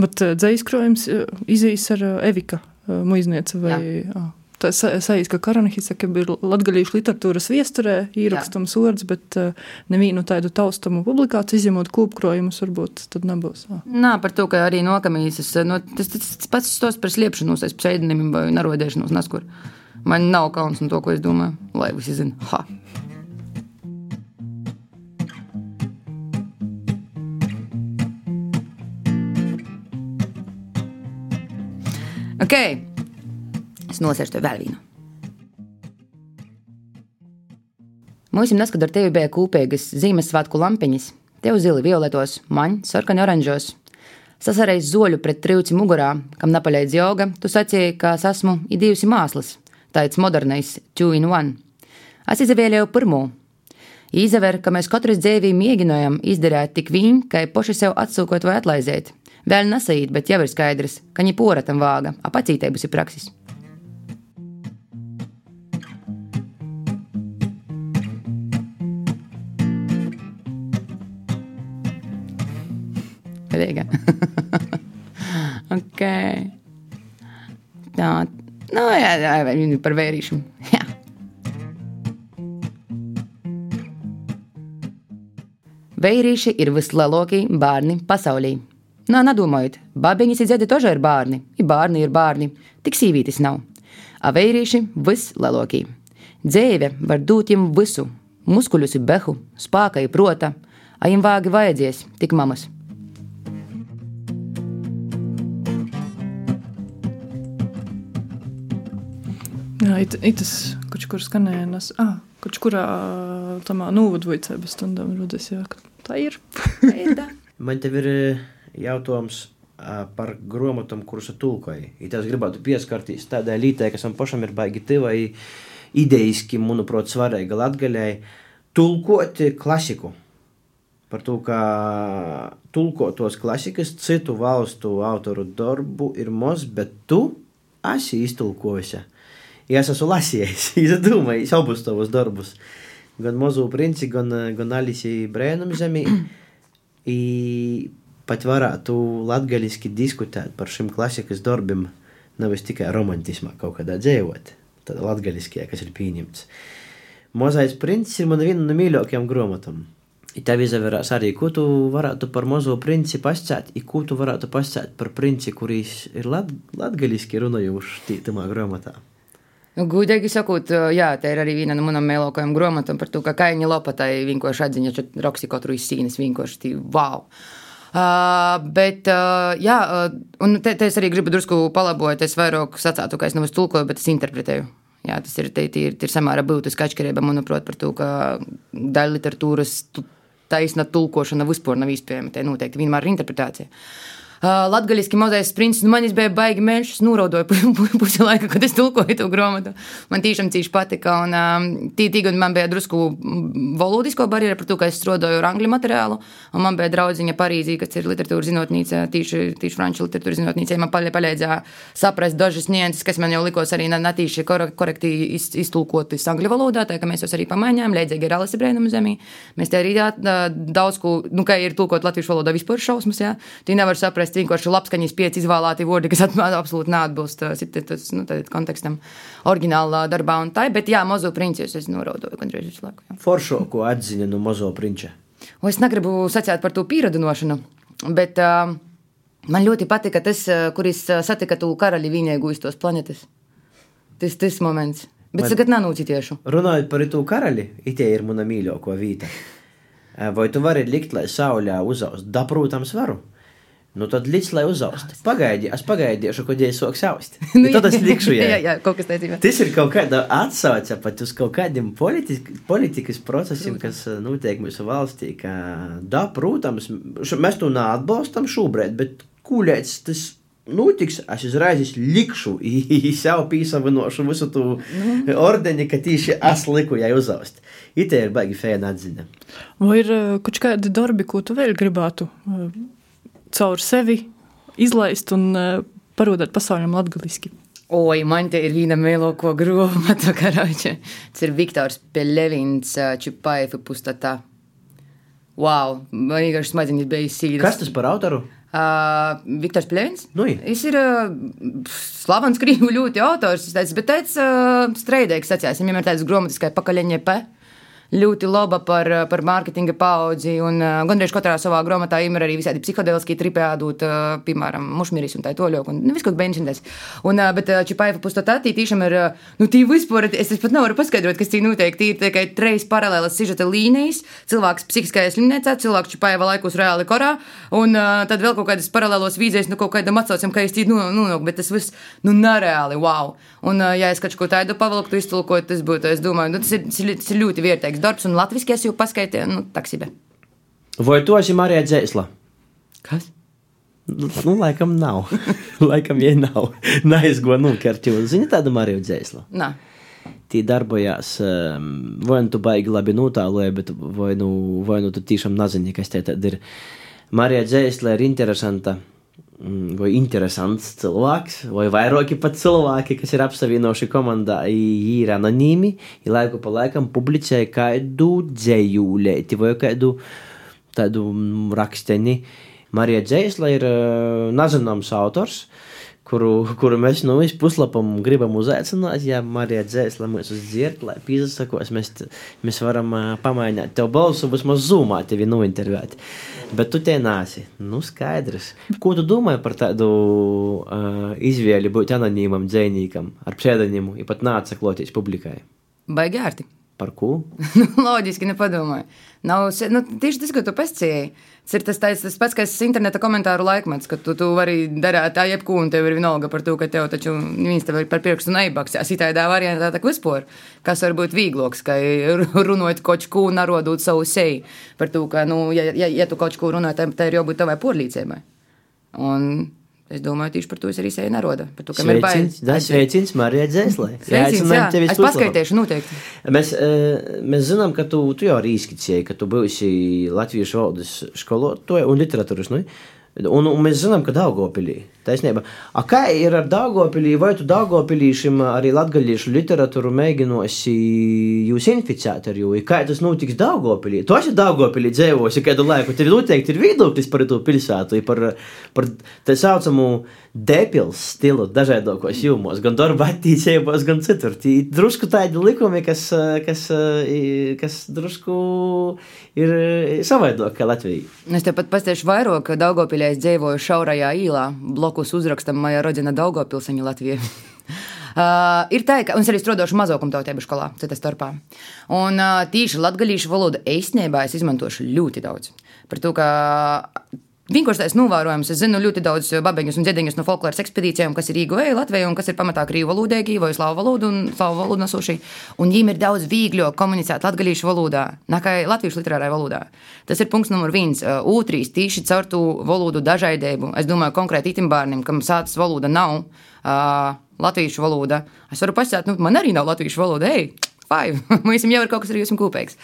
Bet uh, dzīslis krājums uh, izīs ar uh, Evika muizniece vai. Jā. Tā sajūta, ka Karanhisa ir latgadījuši literatūras viesturē, ierakstams vārds, bet nevienu tādu taustamu publikāciju, izņemot kūpkrojumus, varbūt tad nebūs. Jā. Nā, par to, ka arī nokamīsas, no, tas, tas, tas pats stos par sliepšanos, aiz pseidonimiem vai narodēšanos neskur. Man nav kauns no to, ko es domāju, lai visi zina. Ha! Ok, es nosēžu to vēl vīnu. Mums neskatot ar tevi bija kūpīgas Ziemassvētku lampiņas, tev zili violetos, man sarkani oranžos. Sasarējis zoļu pret trīci mugurā, kam napaļēdz joga, tu sacīji, ka es esmu idījusi māslas, tāds modernais two in one. Es izvēlēju pirmo. Izver, ka mēs katrs dzīvī mēģinājām izdarīt tik viņu, ka paši sev atsūkot vai atlaizēt. Vēl nesait, bet jau ir skaidrs, ka viņa pora tam vāga, apacītē būs ir praksis. Rīga. ok. Tā. Nu, jā, jā, viņi par vērīšu. Jā. Vērīši ir vislielākie bērni pasaulī. Nā, nedomājiet, bābeņas ir dziedi tožai ir bārni, ir bārni ir bārni, tik sīvītis nav. A veirīši vislielākie. Dzēve var dot jiem visu, muskuļus ir behu, spāka ir prota, a jiem vāgi vajadzēs, tik mamas. Jā, it, itas, kurš kur skanēja, nes, ah, kurš kurā tamā novadvojicēba stundām rodas, jā, tā ir. tā ir tā. Man tev ir jautājums par grāmatām, kuras tulkoja. Es gribētu pieskarties tādai lietai, kas man pašam ir baigi tiva, idejiski, manuprāt, svarīga latgaļai, tulkot klasiku. Par to, ka tulkotos klasikas citu valstu autoru darbu ir maz, bet tu esi iztulkojusi. Ja es esmu lasījis, es domāju, abus tavus darbus. Gan Mozu princi, gan, gan Alisija Brēnum zemī. Pat varētu latgaļiski diskutēt par šiem klasikas darbiem, nevis tikai romantismā kaut kādā dzīvot, tad latgaļiskajā, kas ir pieņemts. Mozais princis ir mana viena no mīļākajām grāmatām. Tev izvērās arī, ko tu varētu par mazo princi pascēt, i ko tu varētu pascēt par princi, kurīs ir lat, latgaļiski runājuši tajā grāmatā. Nu, Gudīgi sakot, jā, tā ir arī viena no manām mīļākajām grāmatām par to, ka kaini lopatai vienkārši atziņa, ka raksti katru izsīnis vienkārši tī, wow! Uh, bet, uh, jā, uh, un te, te es arī gribu drusku palabot. Es vairāk sacātu, ka es nevis tulkoju, bet es interpretēju. Jā, tas ir, te, te ir, te ir samērā būtiska atšķirība, manuprāt, par to, ka daļa literatūras taisna tulkošana vispār nav iespējama. Te noteikti vienmēr ir interpretācija. Uh, Latvijas mazais princis, nu, man bija baigi mēnešus, nūrodoju pusi laika, kad es tulkoju to grāmatu. Man tiešām cīši patika. Un tītīgi man bija drusku valodisko barjeru par to, ka es strādāju ar angļu materiālu. Un man bija draudziņa Parīzī, kas ir literatūras zinātnīca, tīši, tīši franču literatūras zinātnīca. Man palīdzēja saprast dažas nianses, kas man jau likos arī netīši korekti iztulkotas angļu valodā, tā ka mēs tos arī pamainījām. Leidzīgi ir Alisa Brēnuma zemī. Mēs te arī daudz ko, nu, kā ir tulkot latviešu valodā vispār šausmas, jā. Tī nevar saprast parasti vienkārši labskaņas pieci izvēlēti vārdi, kas absolūti neatbilst tas, nu, kontekstam oriģinālā darbā tā. Bet jā, mazo princis es noraudoju gandrīz visu laiku. Jā. Foršo, ko atziņa no mazo prinča. O, es negribu sacīt par to pieradinošanu, bet uh, man ļoti patika tas, kuris satika to karali vienīgu uz tos planetas. Tas tas moments. Bet man... tagad nav tieši. Runājot par to karali, itē ir mana mīļākā vieta. Vai tu vari likt, lai saulē uzaust? Da, protams, varu. Nu, tad līdz lai uzaust. Pagaidi, es pagaidīšu, kad viņi sāks aust. nu, tad es likšu, jā, jā. jā, kaut kas tāds - Tas ir kaut kāda atsauce pat uz kaut kādiem politik, politikas procesiem, Protams. kas notiek mūsu valstī. Ka, da, protams, mēs to neatbalstam šobrīd, bet kūlēts tas notiks. Es uzreiz likšu, sev pīsavinošu visu to Nu. ordeni, ka tieši es liku jai uzaust. Ite ir baigi fēna atziņa. Vai ir eh, kaut kādi darbi, ko tu vēl gribētu eh, caur sevi izlaist un eh, parādīt pasaulim latgaliski? Oi, man te ir viena mēloko grāmata, karoče. Tas ir Viktors Peļevins, Čupaifa pustata. Wow, man vienkārši smadzenes bija sīgas. Kas tas par autoru? Uh, Viktors Plēns. Nu, jā. Viņš ir uh, slavens krīvu ļoti autors, es teicu, bet tāds uh, streidīgs sacījās. Viņam ir tāds grāmatiskai pakaļiņa pe. Ļoti laba par, uh, par mārketinga paudzi, un uh, gandrīz katrā savā grāmatā ir arī visādi psihodēliski tripi ādot, uh, piemēram, mušmiris un tā toļok, un nu, viss kaut kā bēnšintais. Un, uh, bet uh, Čipaifa pustotātī tiešām ir, uh, nu, tī vispār, es, es pat nevaru paskaidrot, kas tī notiek, tī ir tikai trejas paralēlas sižeta līnijas, cilvēks psihiskajā slimnīcā, cilvēks Čipaifa laikus reāli korā, un uh, tad vēl kaut kādas paralēlos vīzēs, nu, kaut kādam atsaucam, ka es tī, nu, nu, nu, bet tas viss, nu, nereāli, wow. Un, uh, ja es kaut ko tādu pavilktu, iztulkotu, tas būtu, es domāju, nu, tas ir, tas ir, tas ir vērtīgs darbs, un latviski es jau paskaitīju, nu, taksibe. Vai tu esi Marija Dzēsla? Kas? Nu, laikam nav. laikam, ja nav. Neizgo nukert, jo zini tādu Mariju Dzēslu. Nā. Tī darbojās, um, vai nu tu baigi labi notāloji, bet vai nu, vai nu tu tiešām nezini, kas te tad ir. Marija Dzēsla ir interesanta. Mm, Vai interesants cilvēks, vai vairāki pat cilvēki, kas ir apsavienojuši komandā, i- ir anonīmi, ir laiku pa laikam publicēja kādu dzējūlēti vai kādu tādu mm, raksteni. Marija Dzēsla ir uh, nezināms autors, kuru, kuru mēs no visas puslapam gribam uzaicināt. Ja Marija Dzēsla mūs uzdzird, lai pīzasakos, mēs, mēs varam uh, pamainīt tev balsu, vismaz zūmā tevi nointervēt. Bet tu te nāsi. Nu, skaidrs. Ko tu domā par tādu uh, izvēli būt anonīmam dzēnīkam ar pseidonīmu, ja pat nācakloties publikai? Baigi ērti. Par ko? nu, loģiski, nepadomāju. Nav, nu, tieši tas, ko tu pascēji. Tas ir tas, tais, tas pats, kas interneta komentāru laikmets, ka tu, tu vari darīt tā jebko, un tev ir vienalga par to, ka tev taču viņas tev ir par pirkstu neibaksās. Itādā variantā tā vispār, kas var būt vīgloks, ka runājot kaut ko, narodot savu seju par to, ka, nu, ja, ja, ja tu kaut ko runā, tad tā ir jābūt tavai porlīcēbai. Un es domāju, tieši par to es arī seju narodu. Par to, ka man ir bail. sveicins Marija Dzēslē. Jā. Es paskaitīšu noteikti. Mēs, eh, mēs zinām, ka tu, tu jau arī izskicēji, ka tu būsi latviešu valodas skolotāja un literatūras. Nu? Un, un mēs zinām, ka Daugopilī, taisnība. A kā ir ar Daugopilī, vai tu Daugopilīšiem arī latgaļiešu literatūru mēģinosi jūs inficēt ar jū? Kā tas notiks Daugopilī? Tu esi Daugopilī dzēvosi kādu laiku, tev noteikti ir viedoklis par to pilsētu, par, par tā saucamu depils stilu dažādākos jūmos, gan darba attīstībos, gan citur. Tī drusku tādi likumi, kas, eh, kas, eh, kas drusku ir savādāk kā Latvija. Es tev pat pastāstīšu vairāk, ka Daugopilī es dzīvoju šaurajā īlā, blokus uzrakstam Maija Rodina Daugopilseņa Latvijā. Uh, ir tā, ka un es arī strādāju mazākumtautību skolā, citas starpā. Un uh, tīši latgaļīšu valodu īstenībā es izmantošu ļoti daudz. Par to, ka Vienkārši tāds novērojums. Es zinu ļoti daudz babeņus un dziediņus no folkloras ekspedīcijām, kas ir īgoja Latvijā un kas ir pamatā krīvu valodēgi vai slāvu valodu un slāvu valodu nesoši. Un viņiem ir daudz vieglāk komunicēt latgalīšu valodā nekā latviešu literārajā valodā. Tas ir punkts numur viens. Uh, Otrs, tīši caur to valodu dažādību. Es domāju, konkrēti itim bērniem, kam sācis valoda nav uh, latviešu valoda. Es varu pasakāt, nu, man arī nav latviešu valoda. Ej, five. Mums jau ir kaut kas arī kopīgs.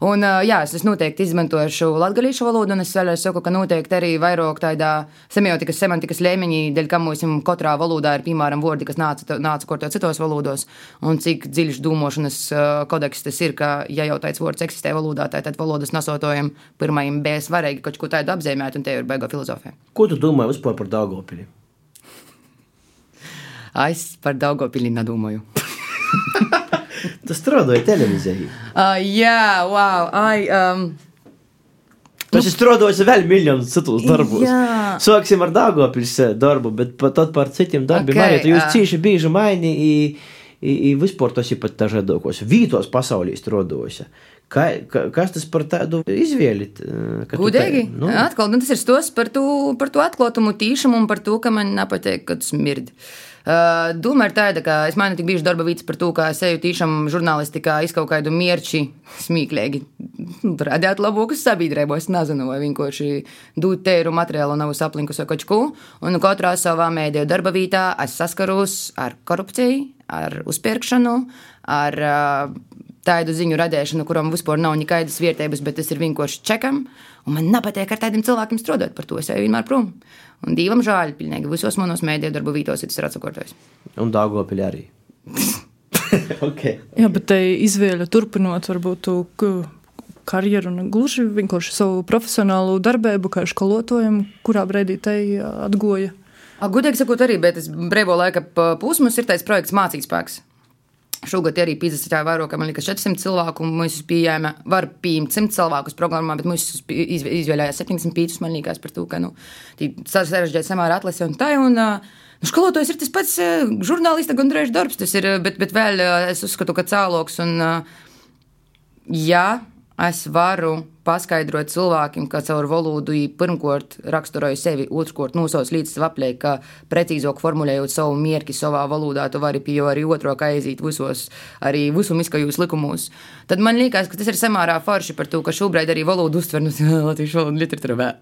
Un, jā, es, es noteikti izmantošu latviešu valodu, un es saku, ka noteikti arī vairāk tādā semiotikas, semantikas līmeņī, dēļ kam mums katrā valodā ir, piemēram, vārdi, kas nāca, nāca kortot citos valodos, un cik dziļš domāšanas kodeks tas ir, ka, ja jau tāds vārds eksistē valodā, tā, tad valodas nasotojam pirmajam B svarīgi kaut ko tādu apzīmēt, un te ir beigo filozofija. Ko tu domā vispār par Daugopili? Es par Daugopili nedomāju. Tu strādāji televīzijā. Uh, jā, wow, ai, um, Tu esi strādājis vēl miljonus citus darbus. Jā. Sāksim ar Dāngopils darbu, bet pat tad par citiem darbiem Ok, okay, arī. Tu jūs ā. cīši bieži maini, i, i, i vispār tas ir pat dažādākos vītos pasaulī strādājis. Kā, ka, kas tas par tādu izvēli? Gudīgi. Tā, nu. Atkal, nu, tas ir stos par to, par to atklātumu, tīšumu un par to, ka man nepatīk, kad smird. Uh, Doma ir tāda, ka es mainu tik bijuši darba vīts par to, kā es eju tīšām žurnālistikā izkaut kādu mierči smīklīgi. Rādīt labākus sabiedrību, es nezinu, vai vienkārši dūt tēru materiālu nav saplinkus vai kaut ko. Un katrā savā mēdīju darba vītā es saskaros ar korupciju, ar uzpirkšanu, ar uh, tādu ziņu radīšanu, kuram vispār nav nekādas vietības, bet tas ir vienkārši čekam. Un man nepatīk ar tādiem cilvēkiem strādāt, par to es eju vienmēr prom. Un divam žēl, pilnīgi visos manos mēdīju darbu vītos ir tas atsakotais. Un Dāngopili arī. okay. Jā, bet te izvēle turpinot, varbūt tu karjeru un gluži vienkārši savu profesionālu darbību, kā skolotājiem, kurā brīdī te atgoja. Gudīgi sakot, arī, bet brīvo laika posms ir tais projekts Mācīt spēks. Šogad arī pīzasā vairo, ka man liekas 400 cilvēku, mēs pieejam, var pieņemt 100 cilvēkus programmā, bet mēs izvēlējām 75, man liekas, par to, ka, nu, sarežģīti samērā atlase un tā, un, nu, skolotājs ir tas pats žurnālista gandrīz darbs, tas ir, bet, bet vēl es uzskatu, ka cēloks, un, jā, es varu paskaidrot cilvēkiem, ka caur valodu pirmkārt raksturoju sevi, otrkārt nosauc līdz vaplē, ka precīzāk formulējot savu mierki savā valodā, tu vari pie jau arī otro aiziet visos, arī visu miskajos likumos. Tad man liekas, ka tas ir samērā forši par to, ka šobrīd arī valodu uztver no nu, latviešu valodu literatūrā.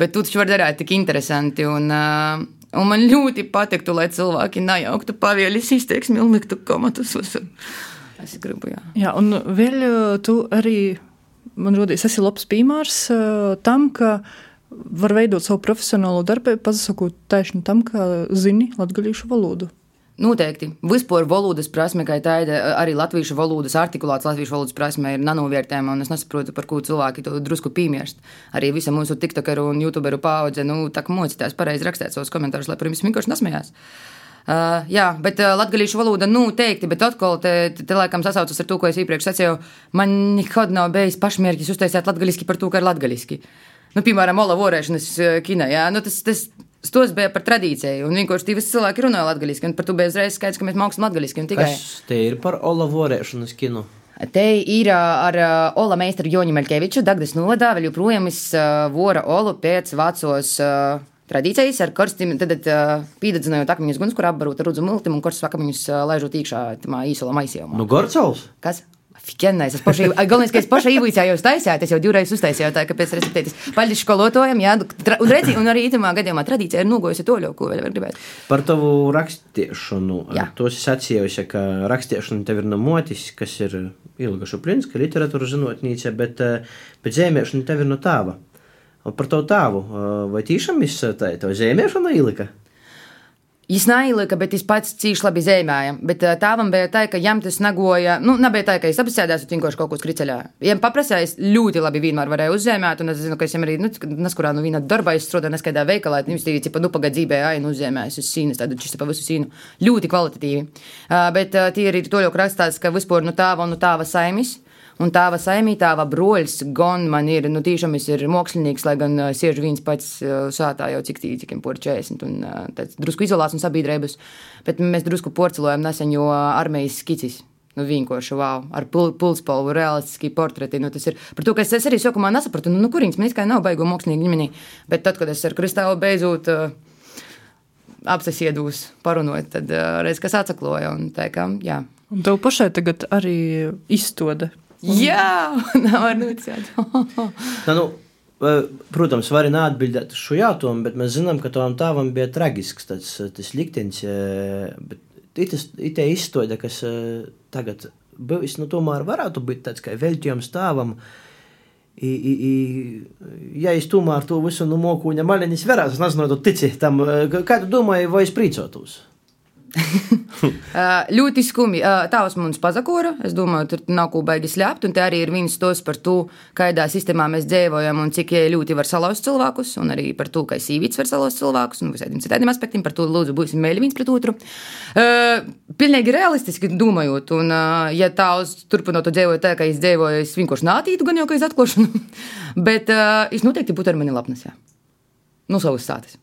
Bet tu taču vari darīt tik interesanti un, uh, un man ļoti patiktu, lai cilvēki nejauktu pavielis izteiksmi un liktu komatus visur. Es gribu, jā. Jā, un vēl tu arī man rodīs, tas ir labs piemērs tam, ka var veidot savu profesionālo darbu, pasakot taisnu tam, ka zini latgaļīšu valodu. Noteikti. Vispār valodas prasme, kā tāda, arī latviešu valodas artikulāts, latviešu valodas prasme ir nanovērtējama, un es nesaprotu, par ko cilvēki to drusku piemirst. Arī visa mūsu tiktokeru un youtuberu paudze, nu, tā kā mocītās pareizi rakstīt savus komentārus, lai par jums vienkārši nesmējās. Uh, jā, bet uh, latviešu valoda noteikti, bet atkal te, te, te laikam sasaucas ar to, ko es iepriekš sacīju. Man nekad nav bijis pašmērķis uztaisīt latviešu par to, ka ir latviešu. Nu, piemēram, Ola vorēšanas kinā, jā, nu, tas, tas, Tos bija par tradīciju, un vienkārši divas cilvēki runāja latviešu, un par to bija uzreiz skaidrs, ka mēs mākslinieki latviešu. Tikai... Kas te ir par Ola vorēšanas kinu? Te ir ar uh, Ola meistaru Joņu Melkeviču, Dagdas nodā, vēl joprojām es uh, vora Olu pēc vecos. Uh, tradīcijas ar karstiem, tad uh, pīdedzinājot akmeņus guns, kur apbarot ar rudzu miltim un karstus akmeņus uh, laižot iekšā tamā īsola maisījumā. Nu, Gorcovs? Kas? Fikenais, es pašai, galvenais, ka es pašai īvīcēju taisījāt, es jau divreiz uztaisīju tā, ka pēc receptētas paļģis skolotājiem, jā, un redzi, un arī itamā gadījumā tradīcija ir nogojusi to ļauku, ko vēl var gribēt. Par tavu rakstiešanu, jā. to es sacījusi, ka rakstiešana tev ir no motis, kas ir Ilga Šuplinska, literatūra zinotnīca, bet, bet zēmēšana tev ir no tāva. Par to tēvu, vai tiešām izsētāji to zīmēšanu ielika? Viņš neilika, bet viņš pats cīši labi zīmēja. Bet tēvam bija tā, ka viņam tas nagoja, nu, nebija tā, ka es apsēdās un vienkārši kaut ko skriceļā. Viņam paprasīja, es ļoti labi vienmēr varēju uzzīmēt, un es zinu, ka viņam arī, nu, neskurā no viena darbā izstrādāju, neskaidā veikalā, viņš tīvi, cipa, nu, pagadzībē, ai, nu, uzzīmējis uz sīnas, tādu čisto pa visu sīnu. Ļoti kvalitatīvi. Uh, bet uh, tie ir to jau rakstās, ka vispār, nu, tāva, nu, tāva saimis. Un tāva saimītāva broļs, gan man ir, nu, tiešām es ir mākslinieks, lai gan uh, siež viens pats sātā jau cik tīri, cik pur 40 un tāds drusku izolāts un sabiedrības, bet mēs drusku porcelojam nesen, jo armijas skicis. Nu, vienkārši wow, ar pul pulspalvu, realistiski portreti. Nu, tas ir par to, ka es, es arī sākumā nesapratu, nu, nu kurīgs mēs kā nav baigo mākslinieku ģimenī. Bet tad, kad es ar Kristālu beidzot uh, apsēdus parunot, tad uh, reiz kas atsakloja un tā kā, jā. Un tev pašai tagad arī izstāde Jā, nav noticēt. nu, protams, var neatbildēt uz šo jautājumu, bet mēs zinām, ka tam tēvam bija traģisks tas, tas liktenis. Bet tas ir izstāde, kas tagad bijis, nu, tomēr varētu būt tāds kā veltījums tēvam. I, i, i, ja es tomēr to visu nu, moku, ja maļiņas verās, es nezinu, tu tici tam, kā tu domāji, vai es prīcotos? Ļoti skumji. Tavs mums pazakora. Es domāju, tur nav ko baigi slēpt. Un te arī ir viens tos par to, kādā sistēmā mēs dzīvojam un cik ļoti var salauzt cilvēkus. Un arī par to, ka sīvīts var salauzt cilvēkus un visādiem citādiem aspektiem. Par to lūdzu būsim mēļi viens pret otru. Uh, pilnīgi realistiski domājot. Un, uh, ja tavs turpinot dzīvot tā, ka es dzīvoju, es vienkārši nātītu gan jau, ka es atklāšanu. Bet uh, es noteikti būtu ar mani lapnes. Jā. Nu, savas sātas.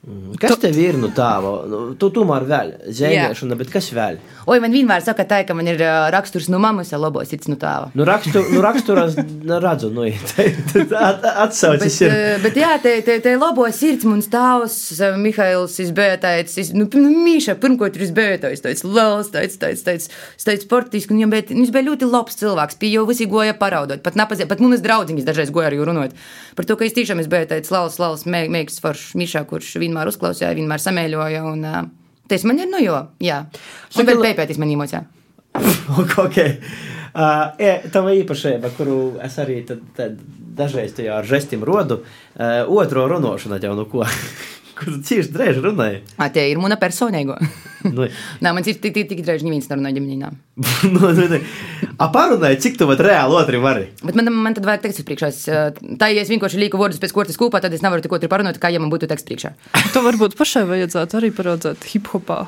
Mm. Kas tev ir no tāda? Nu, tu tomēr vēl zēniešana, bet kas vēl? Oi, man vienmēr saka, tā, ka man ir raksturs no mammas, ja labos sirds no tēva. Nu, rakstur, nu raksturās redzu, nu, atsaucis ir. Bet, bet jā, te, te, te labos sirds mums tēvs, Mihails, nu, nu, Mīša, pirmkot ir izbētājs, tāds liels, tāds, tāds, tāds, tāds sportisks, un viņš bija, bija ļoti labs cilvēks, pie jau visi goja paraudot, pat napazē, pat mums draudziņas dažreiz goja arī runāt par to, ka es tiešām esmu tāds liels, liels, mēģis foršs Mīšā, kurš viņa vienmēr uzklausīja, vienmēr samēļoja. Un, tas man ir, nu, jo, jā. Un vēl pēpēties man īmocē. ok. Uh, e, tā ir īpašība, kuru es arī tad, tad dažreiz tajā ar žestiem rodu. Uh, otro runāšanu jau no ko. Kur tu cieši drēži runāji? A, tie ir mana personīgo. nu, Nē, man ir tik, tik, tik drēži neviens nerunā ģimenīnām. nu, nu, nu. A parunāji, cik tu vat reāli otri vari? Bet man, man tad vajag teksts priekšā. Tā, ja es vienkārši lieku vārdus pēc kortes kopā, tad es nevaru tik otru parunāt, kā ja man būtu teksts priekšā. to varbūt pašai vajadzētu arī paraudzēt hip hopā.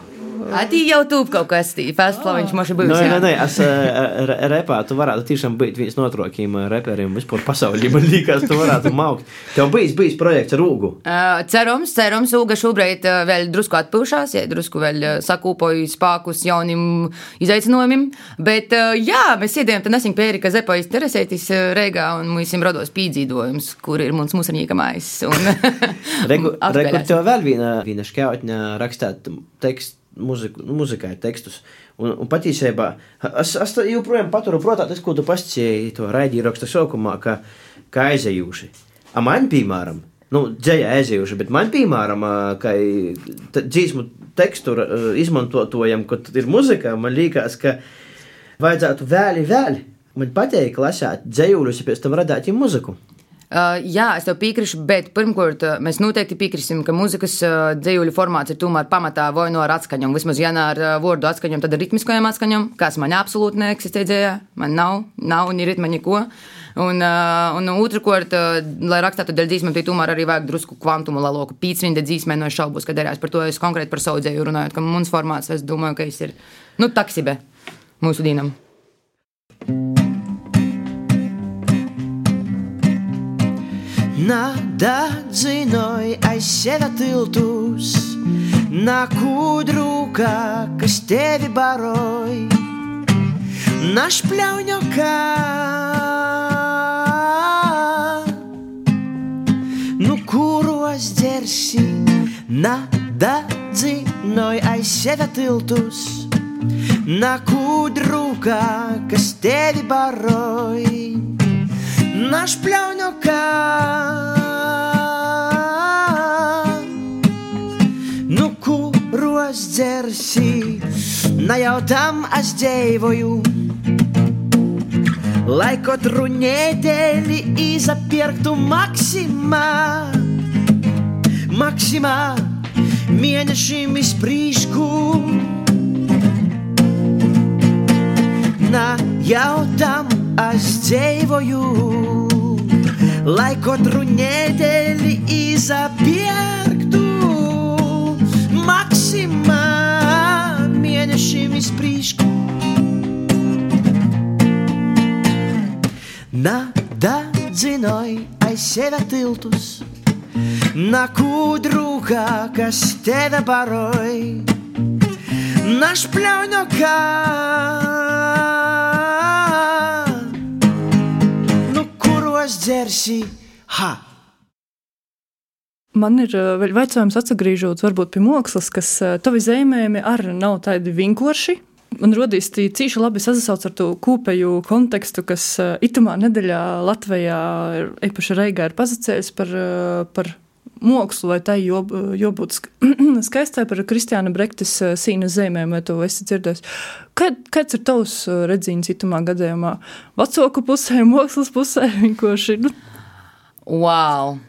Atī jau tūp kaut kas tāds, festivalā viņš ir bijis. Nē, nē, nē, es uh, repā, tu varētu tiešām būt viens no trokiem reperiem vispār pasaulē. Man liekas, tu varētu maukt. Tev bijis, bijis projekts ar Ugu. Cerams, cerams, Uga šobrīd vēl drusku atpūšās, ja drusku vēl sakūpoju spēkus jauniem izaicinājumiem. Bet, jā, mēs iedējām te nesen pie Erika Zepa interesēties uh, Reigā un mums ir rados pīdzīdojums, kur ir mums mūsarņīkamais. Regu, regu, tev vēl viena, viena šķautņa rakstāt tekstu muziku, muzikai tekstus. Un, un patiesībā es, es joprojām paturu prātā tas, ko tu pastāstīji to raidījuma sākumā, ka, ka aizējuši. A man, piemēram, nu, dzēja aizējuši, bet man, piemēram, ka dzīsmu tekstu izmantojam, kad ir muzika, man liekas, ka vajadzētu vēli, vēli. Man patīk lasīt dzējuļus, ja pēc tam radīt muziku. Uh, jā, es tev piekrītu, bet pirmkārt, uh, mēs noteikti piekritīsim, ka mūzikas uh, dzīvuļu formāts ir tomēr pamatā vai no ar atskaņām. Vismaz, ja ne ar vārdu atskaņām, tad ar ritmiskajām atskaņām, kas man absolūti neeksistē dzējā. Man nav, nav ni ritma, neko. Un, un otrkārt, lai rakstītu dēļ dzīsmēm, tad tomēr arī vajag drusku kvantumu laloku. Pīcrinda dzīsmē no šaubos, ka derēs par to es konkrēti par savu dzēju runājot, ka mums formāts, es domāju, ka es ir, nu, taksibe mūsu dīnam. Nadadzinoja aiz sevi tiltus, nakūdrūka, kas tevi baroj, našpļauņokā. Nu, kuros dzersi, nadadzinoja aiz sevi tiltus, nakūdrūka, kas tevi baroj našpļauņokā. Nu, kuros dzersi, na jau tam es dzīvoju. Lai katru nedēļu izpirktu maksimā, maksimā mēnešiem izprīšku. Na jau tam es dzīvoju, lai katru nedēļu izpirktu maksimā mēnešiem izprīšku. Nada dzinoja aiz sevi tiltus, nakūdrūka, kas tevi baroj, našpļauņokā. kuros dzersi, ha! Man ir vēl jautājums, atgriežoties varbūt pie mākslas, kas tavi zīmējumi arī nav tādi vienkārši. Man radīs cīši labi sasauc ar to kopēju kontekstu, kas itamā nedēļā Latvijā, īpaši Reigā, ir pazacējis par, par mākslu, vai tai jābūt skaistai par Kristiāna Brektes sīna zīmēm, vai to esi dzirdējis. Kad, kāds ir tavs redzīns itamā gadījumā? Vecāku pusē, mākslas pusē, vienkārši. Nu. Wow!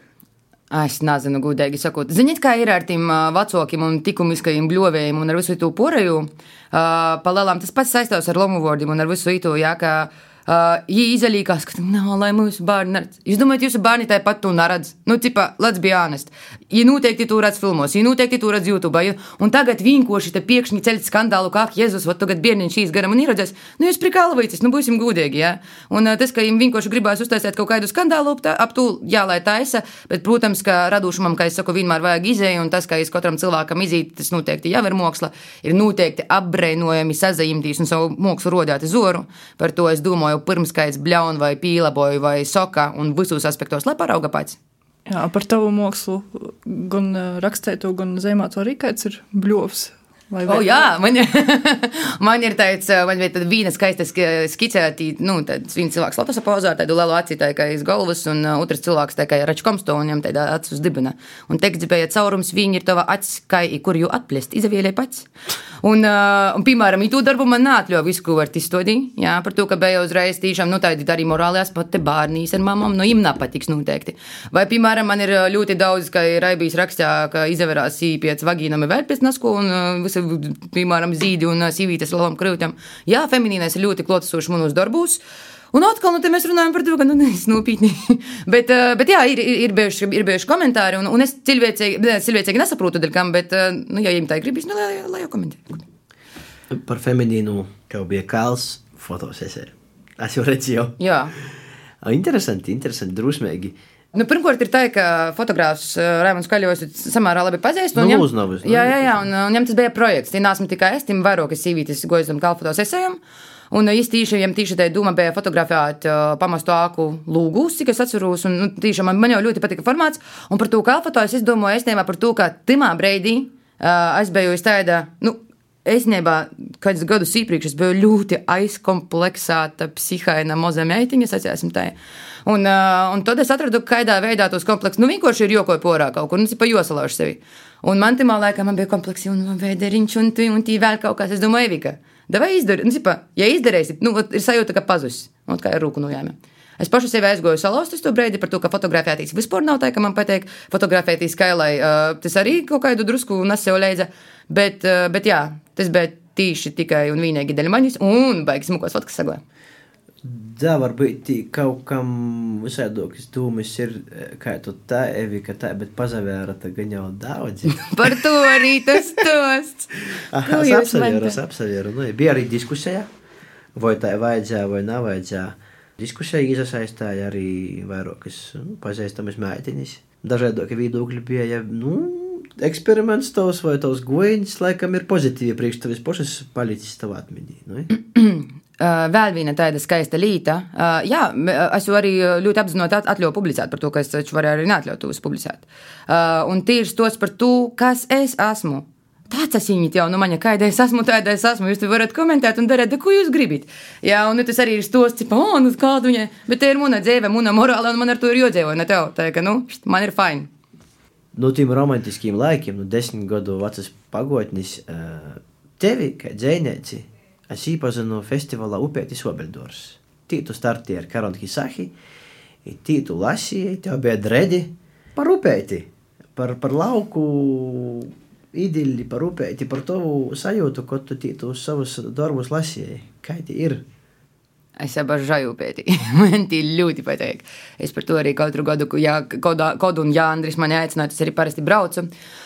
Es nezinu, gudīgi sakot. Ziniet, kā ir ar tiem vecākiem un likumiskajiem bļovējiem un ar visu to poreju. Uh, Palēlām tas pats saistās ar lomu vārdiem un ar visu to, jā, ka Uh, Viņa izalīkās, ka nav, lai mūsu bērni neredz. Jūs domājat, jūsu bērni tāpat to neredz? Nu, tipā, let's be honest. Viņa noteikti to redz filmos, viņa noteikti to redz YouTube. Ja? Un tagad vienkārši te piekšņi ceļ skandālu, kā Jēzus, vai tagad bērniņš šīs garam un ieredzēs. Nu, jūs prikālavīties, nu, būsim gudīgi, jā. Ja? Un uh, tas, ka viņiem vienkārši gribās uztaisīt kaut kādu skandālu ap to, jā, lai taisa, bet, protams, ka radošumam, kā es saku, vienmēr vajag izēju, un tas, ka es katram cilvēkam izīt, tas noteikti jau ir māksla, ir noteikti apbreinojami sazajumtīs un savu mākslu rodāt zoru. Par to es domāju pirms, ka es bļaunu vai pīlaboju vai soka un visos aspektos, lai parauga pats. Jā, par tavu mākslu, gan rakstēto, gan zīmēto arī kāds ir bļovs. O, jā, man, man ir tāds, man ir tāda viena skaista skicēta, nu, tāds viens cilvēks Latvijas pozā, tādu lielu aci, tā kā iz galvas, un uh, otrs cilvēks, tā kā račkomsto, un viņam tāda acis uz dibina. Un teksts bija caurums, viņi ir tava acis, kā, kur jū atplest, izavielē pats. Un, uh, un, piemēram, itu darbu man neatļauj visu, ko var izstudīt, jā, par to, ka bija uzreiz tīšām, nu, tādi arī morāli aspekti bērnīs ar mamām, nu, im nepatiks noteikti. Vai, piemēram, man ir ļoti daudz, ka ir Raibijas rakstā, ka izaverās īpiec vagīnam vēl pēc nasku, un uh, piemēram, zīdi un sīvītes lielām krūtīm. Jā, feminīnais ir ļoti klātesošs manos darbos. Un atkal, nu, mēs runājam par to, ka, nu, nevis nopietni. bet, bet, jā, ir, ir, bijuši, ir bijuši komentāri, un, un es cilvēcīgi, cilvēcīgi nesaprotu, kam, bet, nu, ja viņiem tā ir gribas, nu, lai, lai jau komentē. Par feminīnu, tev bija kāls fotosesē. Es jau redzēju. Jā. Interesanti, interesanti, drusmīgi. Nu, pirmkārt, ir tā, ka fotogrāfs uh, Raimons Kaļos samērā labi pazīst. Nu, viņam, nav, jā, jā, jā, un, un viņam tas bija projekts. Tie nesmu tikai es, tim vairākas sīvītes gojam kalfotos esējam. Un īstenībā viņam tieši tā doma bija fotografēt uh, pamastu āku lūgus, cik es atceros. Un, nu, tiešām man, man jau ļoti patika formāts. Un par to kalfoto es domāju, es nevaru par to, ka timā breidī uh, es biju tāda, nu, Es nebā, kādus gadus iepriekš es biju ļoti aizkompleksēta, psihaina moza meitiņa, sacīsim tā. Un, uh, un tad es atradu, kādā veidā tos kompleksus, nu, vienkārši ir jokoj porā kaut kur, nu, pa josalaušu sevi. Un man timā laikā man bija kompleksi, un vēderiņš, un tī, un tī vēl kaut kas, es domāju, Evika, davai izdari, nu, cipa, ja izdarēsi, nu, ir sajūta, ka pazudis, un kā ir rūku nojāme. Es pašu sevi aizgoju salauztus to brīdi par to, ka fotografētīs vispār nav tā, ka man patīk fotografētīs kailai. Uh, tas arī kaut kādu drusku nesēju leidza, bet, uh, bet jā, tas bija tīši tikai un vienīgi dēļ manis, un baigas smukos fotkas saglē. Da, varbūt kaut kam visādākas dūmas ir, kā tu tā, Evi, ka tā, bet pazavēra tā gan jau daudz. Par to arī tas tosts. Aha, es apsavēru, es apsavēru. Nu, bija arī diskusija, vai tā vajadzēja vai nav vajadzēja. Diskusija iesaistīja arī vairākas nu, pazīstamas meitenes. Dažādi viedokļi bija, ja, nu, eksperiments tavs vai tavs gojiņš, laikam ir pozitīvi priekš tevis pašas palicis tavā atmiņā. Nu? Vēl viena tāda skaista. Uh, jā, es arī ļoti apzināti atļauju publicēt par to, ka es taču varu arī neatļaut tos publicēt. Un tīri tos par to, kas es esmu. Tāds es viņu jau, nu, man, kāda es esmu, tāda es esmu. Jūs varat komentēt un darīt, ko jūs gribat. Jā, un tas arī ir stos, cik, oh, nu, kāda viņa, bet te ir mana dzīve, mana morāla, un man ar to ir jodzīvo, ne tev. Tā, ka, nu, man ir fine. No tiem romantiskiem laikiem, no desmit gadu vecas pagotnes, tevi, kā dzēnieci, es iepazinu festivālā Upētis Obeldors. Tītu startīja ar Karonu Hisahi, tītu lasīja, tev bija dredi par upēti, par, par lauku idili, par upēti, par tavu sajūtu, ko tu tītu uz savus darbus lasīji. Kā tie ir? Es abažāju upēti. man tie ļoti patīk. Es par to arī katru gadu, ja kaut un Jānis mani aicināja, tas arī parasti braucu. Uh,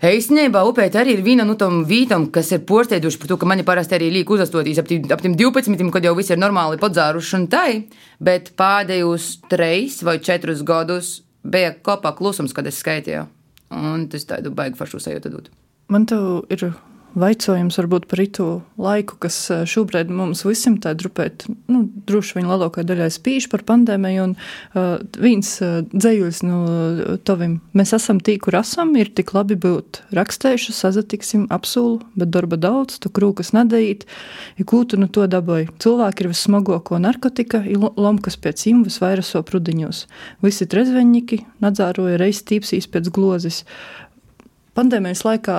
Īstenībā upēta arī ir viena no tām vietām, kas ir porsteidzuši par to, ka mani parasti arī liek uzastotīs ap tiem 12, kad jau viss ir normāli padzāruši un tai, bet pēdējos treis vai četrus gadus bija kopā klusums, kad es skaitīju. Un tas tādu baigu fašu sajūtu dod. Man te ir Vaicojums varbūt par itu laiku, kas eh, šobrīd mums visiem tā drupēt, nu, droši vien lielākajai daļai spīž par pandēmiju, un uh, viens uh, dzējuļs no uh, tavim, mēs esam tī, kur esam, ir tik labi būt rakstējuši, sazatiksim, apsulu, bet darba daudz, tu krūkas nedējīt, ja kūtu no to dabai. Cilvēki ir vissmagāko narkotika, lomkas pēc im visvairāk so prudiņos. Visi trezveņņiki nadzāroja reiz tīpsīs pēc glozes. Uh, pandēmijas laikā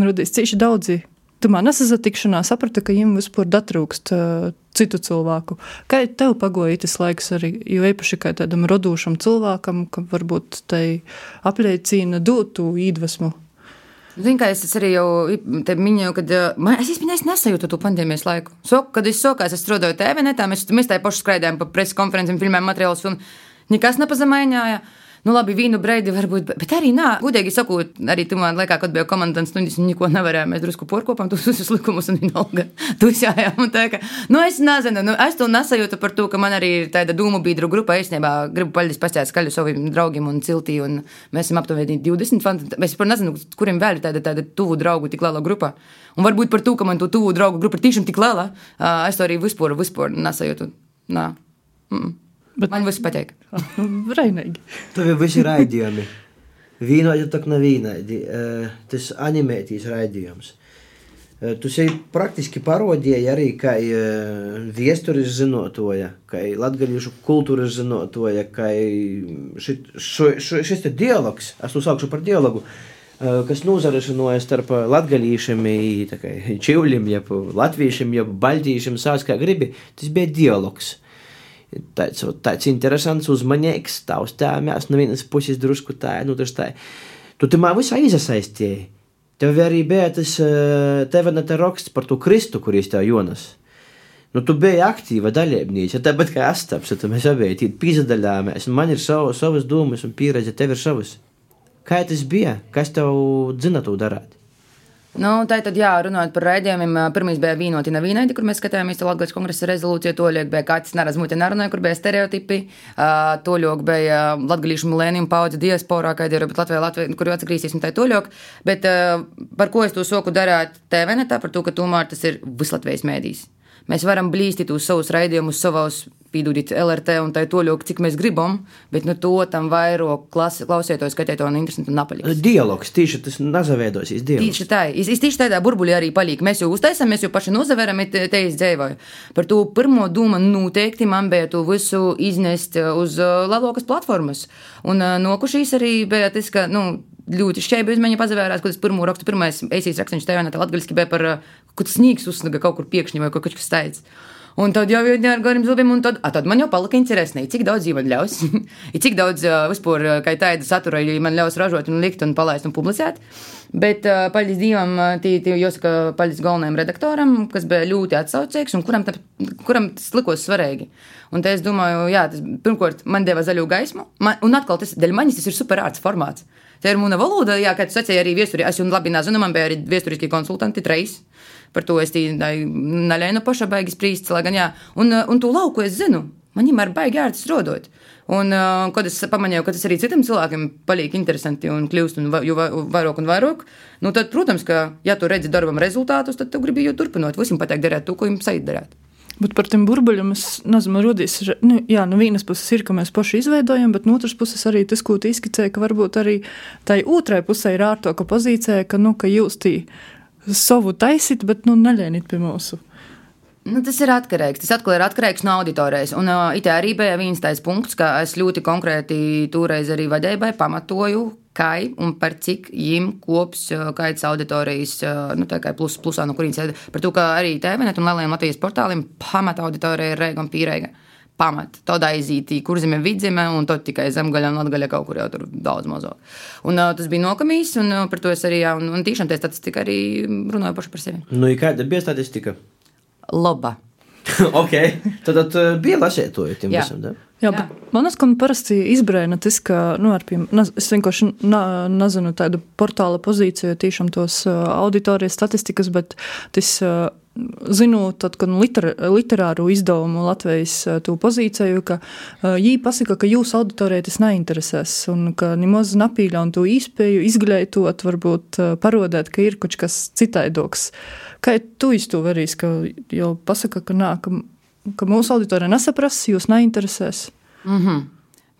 radīs cieši daudzi. Tumā nesazatikšanā saprata, ka viņiem vispār datrūkst uh, citu cilvēku. Kā tev pagoja tas laiks arī, jo īpaši kā tādam radošam cilvēkam, ka varbūt tai apliecina dotu īdvesmu? Zinu, kā es arī jau minēju, kad man, es īstenībā nesajūtu to pandēmijas laiku. So, kad es sokās, es strādāju TV, netā, mēs, mēs tā paši skraidījām pa preses konferencēm, filmējām materiālus, un nekas nepazemēņāja. Nu, labi, vīnu breidi varbūt, bet arī nā, gudīgi sakot, arī tu man laikā, kad bija komandants, nu, neko nevarējām, mēs drusku porkopām tos visus likumus un vienalga tusjājām. Un tā, ka, nu, es nezinu, nu, es to nesajūtu par to, ka man arī ir tāda dūmu biedru grupa, es nebā gribu paļģis pastāstīt skaļu saviem draugiem un ciltī, un mēs esam aptuveni 20 fanti. Es par nezinu, kuriem vēl ir tāda, tāda tuvu draugu tik liela grupa. Un varbūt par to, ka man to tuvu draugu grupa ir tiešām tik liela, es to arī vispār, vispār nesajūtu. Nā. -mm. Bet man viss patīk. Rainīgi. Tev jau visi raidījumi. Vīnoģi tak nav vīnaidi. Tas animētīs raidījums. Tu esi praktiski parodēji arī kā viesturis zinotoja, kā latgaļiešu kultūras zinotoja, kā šit, šo, šo, šis te dialogs, es to saukšu par dialogu, kas nozarašanoja starp latgaļīšiem, čivļiem, jeb latviešiem, jeb baltīšiem, sās kā gribi, tas bija dialogs tāds, tāds interesants, uzmanīgs, tavs tēmēs, no vienas puses drusku tā, nu tas tā. Tu tamā visā iesaistīji. Tev arī bija tas, tev ne te raksts par to Kristu, kurīs tev Jonas. Nu, tu biji aktīva dalībniece, tāpat kā Astaps, tad mēs abi pīzdaļāmies, un man ir savu, savas domas un pieredze, tev ir savas. Kā tas bija? Kas tev dzina to darāt? Nu, tā tad, jā, runājot par raidījumiem, pirmais bija vīnoti nevīnaidi, kur mēs skatījāmies Latvijas kongresa rezolūciju, to liek bija kāds nerazmuti nerunāja, kur bija stereotipi, to liek bija latgalīšu milēniju paudze diasporā, kā ir, Latvijā, Latvijā, kur jau atgrīzīsies un tā to liek, bet par ko es to soku darāt TV netā, par to, ka tomēr tas ir vislatvijas mēdīs. Mēs varam blīstīt uz savus raidījumus, savus pīdūdīt LRT un tā toļok, cik mēs gribam, bet nu to tam vairo klasi, klausietos, skatīto un interesanti un napalīgs. Dialogs, tieši tas nazavēdosies dialogs. Tieši tā, es, es tieši tādā burbuļī arī palīk. Mēs jau uztaisam, mēs jau paši nozaveram, te, te es dzēvoju. Par to pirmo dūmu noteikti man bija to visu iznest uz Lalokas platformas. Un nokušīs arī bija tas, ka, nu, ļoti šķēbi izmaiņa pazavērās, kad es pirmo rakstu, pirmais eisīs rakstīns tev, ne tā latgaļiski bija par, kad sniegs uzsnaga kaut kur piekšņi vai kaut kas tāds. Un tad jau ir ar gariem zobiem, un tad, a, tad man jau palika interesanti, cik daudz man ļaus, cik daudz uh, vispār kā tāda satura man ļaus ražot un likt un palaist un publicēt. Bet uh, paļģis divam, tī, tī jāsaka, paļģis galvenajam redaktoram, kas bija ļoti atsaucīgs un kuram, ta, kuram tas likos svarīgi. Un te es domāju, jā, tas pirmkārt man deva zaļo gaismu, man, un atkal tas dēļ manis tas ir super ārts formāts. Tā ir mūna valoda, jā, kā tu sacīji, arī viesturī. Es jau labi nezinu, man bija arī viesturiski konsultanti treis. Par to es neļēnu paša baigi sprīst, lai gan jā. Un, un to lauku es zinu. Man viņam ir baigi ērts rodot. Un, uh, kad es pamanīju, ka tas arī citiem cilvēkiem paliek interesanti un kļūst un va, vairāk un vairāk, nu tad, protams, ka, ja tu redzi darbam rezultātus, tad tu gribi jau turpināt. Visiem pateikt, darīt to, ko jums sajūt darīt. Bet par tiem burbuļiem es nezinu, rodīs. Nu, jā, no vienas puses ir, ka mēs paši izveidojam, bet no otras puses arī tas, ko tu izskicēji, ka varbūt arī tai otrai pusē ir ārtoka pozīcija, ka, nu, ka jūs tī savu taisit, bet nu, neļēnīt pie mūsu. Nu, tas ir atkarīgs. Tas atkal ir atkarīgs no auditorijas. Un uh, it arī bija viens tāds punkts, ka es ļoti konkrēti toreiz arī vadībai pamatoju, kā un par cik viņiem kops kāds auditorijas, nu, tā kā plus, plusā no kurienes ir. Par to, ka arī TVNet un lielajiem Latvijas portāliem pamata auditorija ir Reiga un Pīreiga. Pamat, tādā aizītī, kur zeme vidzeme, un tad tikai zemgaļa un atgaļa kaut kur jau tur daudz mazāk. Un uh, tas bija nokamīs, un uh, par to es arī, jā, un, un tiešām tā statistika arī runāja paši par sevi. Nu, kāda bija statistika? Laba. ok, tad, tad bija lasētoji tiem visam. Da? Jā, Jā. man liekas, ka parasti izbrēna tas, ka, nu, pie, es vienkārši nezinu tādu portāla pozīciju, tiešām tos auditorijas statistikas, bet tas, zinu, tad, kad liter, literāru izdevumu Latvijas to pozīciju, ka viņi pasaka, ka jūsu auditorijai tas neinteresēs, un ka nemaz napīļaun to īspēju izglītot, varbūt parodēt, ka ir kaut kas citaidoks. Kā tu to varīs, ka jau pasaka, ka nā, ka ka mūsu auditorija nesaprast, jūs neinteresēs. Mm -hmm.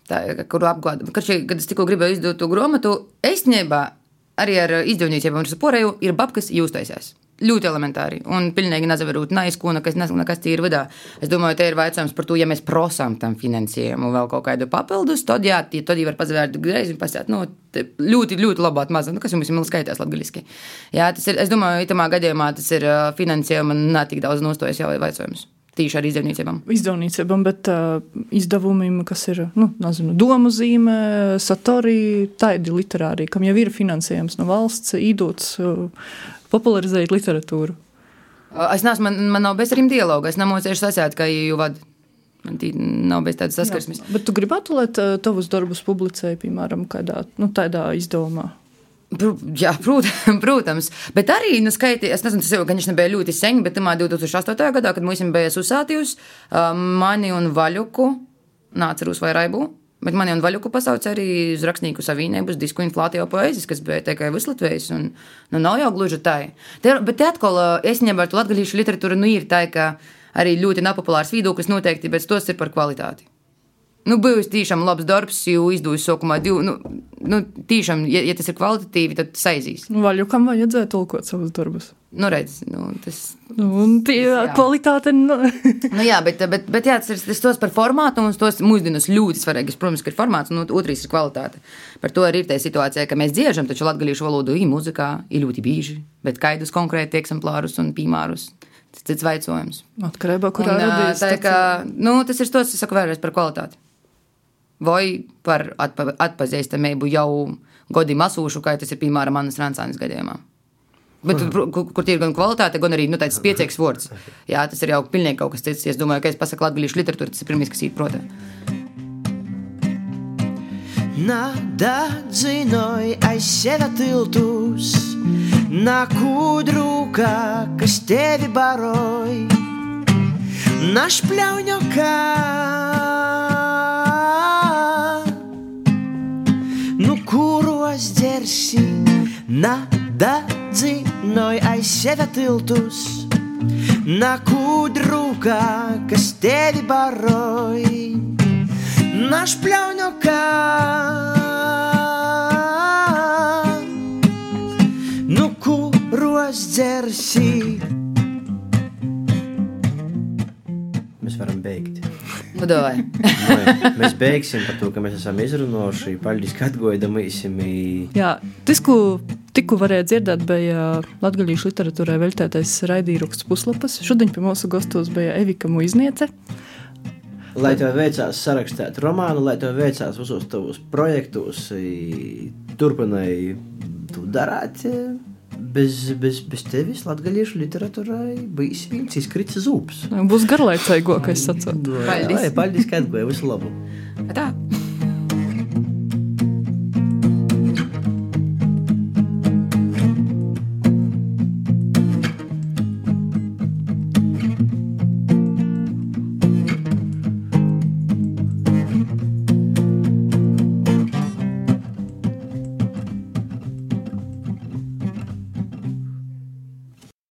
Tā, kuru apgādāt, kad, kad es tikko gribēju izdot to grāmatu, es nebā arī ar izdevniecību un pārējo ir babkas jūs taisās. Ļoti elementāri un pilnīgi nezavarot neizko, nekas, nekas tīri vidā. Es domāju, te ir jautājums par to, ja mēs prasām tam finansējumu vēl kaut kādu papildus, tad jā, tad jau var pazavērt greizi un pasēt, nu, ļoti, ļoti labā mazā, nu, kas jums ir skaitās latgaliski. Jā, tas ir, es domāju, itamā gadījumā tas ir finansējuma ne tik daudz nostojas jau jautājums. Tieši ar izdevniecībām. Izdevniecībām, bet uh, izdevumiem, kas ir nu, nezinu, domu zīme, satori, tādi literāri, kam jau ir finansējums no valsts, īdots, uh, popularizēt literatūru. Es neesmu, man, man nav bez arī dialoga. Es nemocēšu sasēt, ka jau vadu. Man tī nav bez tādas saskarsmes. Jā, bet tu gribētu, lai tavus darbus publicēja, piemēram, kādā nu, tādā izdevumā? Jā, protams, bet arī nu, skaiti, es nezinu, tas jau gan nebija ļoti sen, bet 2008. gadā, kad mums bija susātījus, mani un Vaļuku, nāceros vai Raibu, bet mani un Vaļuku pasauc arī uz rakstnieku savienības disku inflācijā poēzijas, kas bija tikai vislatvējs, un nu, nav jau gluži tā. Te, bet te atkal, es nevaru, latgalīšu literatūra nu ir tā, ka arī ļoti nepopulārs viedoklis noteikti, bet tos ir par kvalitāti. Nu, bijis tiešām labs darbs, jau izdevās sākumā divu. Nu, nu, tiešām, ja, ja tas ir kvalitatīvi, tad tas aizīs. Nu, Vaļu kam vajadzēja tulkot savus darbus? Nu, redz, nu, tas nu, jā. kvalitāte. Nu. nu, jā, bet, bet, bet jā, tas ir tas par formātu, un tos mūsdienas ļoti svarīgs, protams, ka ir formāts, un otrs ir kvalitāte. Par to arī ir tā situācija, ka mēs dziežam, taču latgalīšu valodu ir muzikā, ir ļoti bieži, bet kaidus konkrēti eksemplārus un. Tas cits vaicojums. Atkarībā no kurā radīs. Tā kā, nu, tas ir tos, kas saka vēlreiz par kvalitāti vai par atpa, atpazīstamību jau gadi masūšu, kā tas ir piemēram manas Rancānas gadījumā. Bet, kur, kur ir gan kvalitāte, gan arī nu, tāds spēcīgs vārds. Jā, tas ir jau pilnīgi kaut kas cits. Es domāju, ka es pasaku latviešu literatūru, tas ir pirmais, kas ir protā. Nada dzinoj aiz sevi tiltus, nakūdrūka, kas tevi baroj, našpļauņokā. kuros dzersi, nada dzinoja aiz sevi tiltus, nakūdrūkā, kas tevi baroj, našpļaunokā. Nu, kuros dzersi? Mēs varam beigt. Davai. mēs beigsim par to, ka mēs esam izrunājuši. Paldies, ka atgādājāmies. Jā, tas, ko tikko varēja dzirdēt, bija Latvijas literatūrai veltētais raidījums puslapas. Šodien pie mūsu gastos bija Evika Muizniece. Lai tev veicās sarakstīt romānu, lai tev veicās visos tavos projektos, turpināji to darīt bez, bez, bez tevis latviešu literatūrai bijis vilcis izkrits zūps. Būs garlaicīgākais sacīt. Paldies! Paldies, ka atgāji! Visu labu! Tā!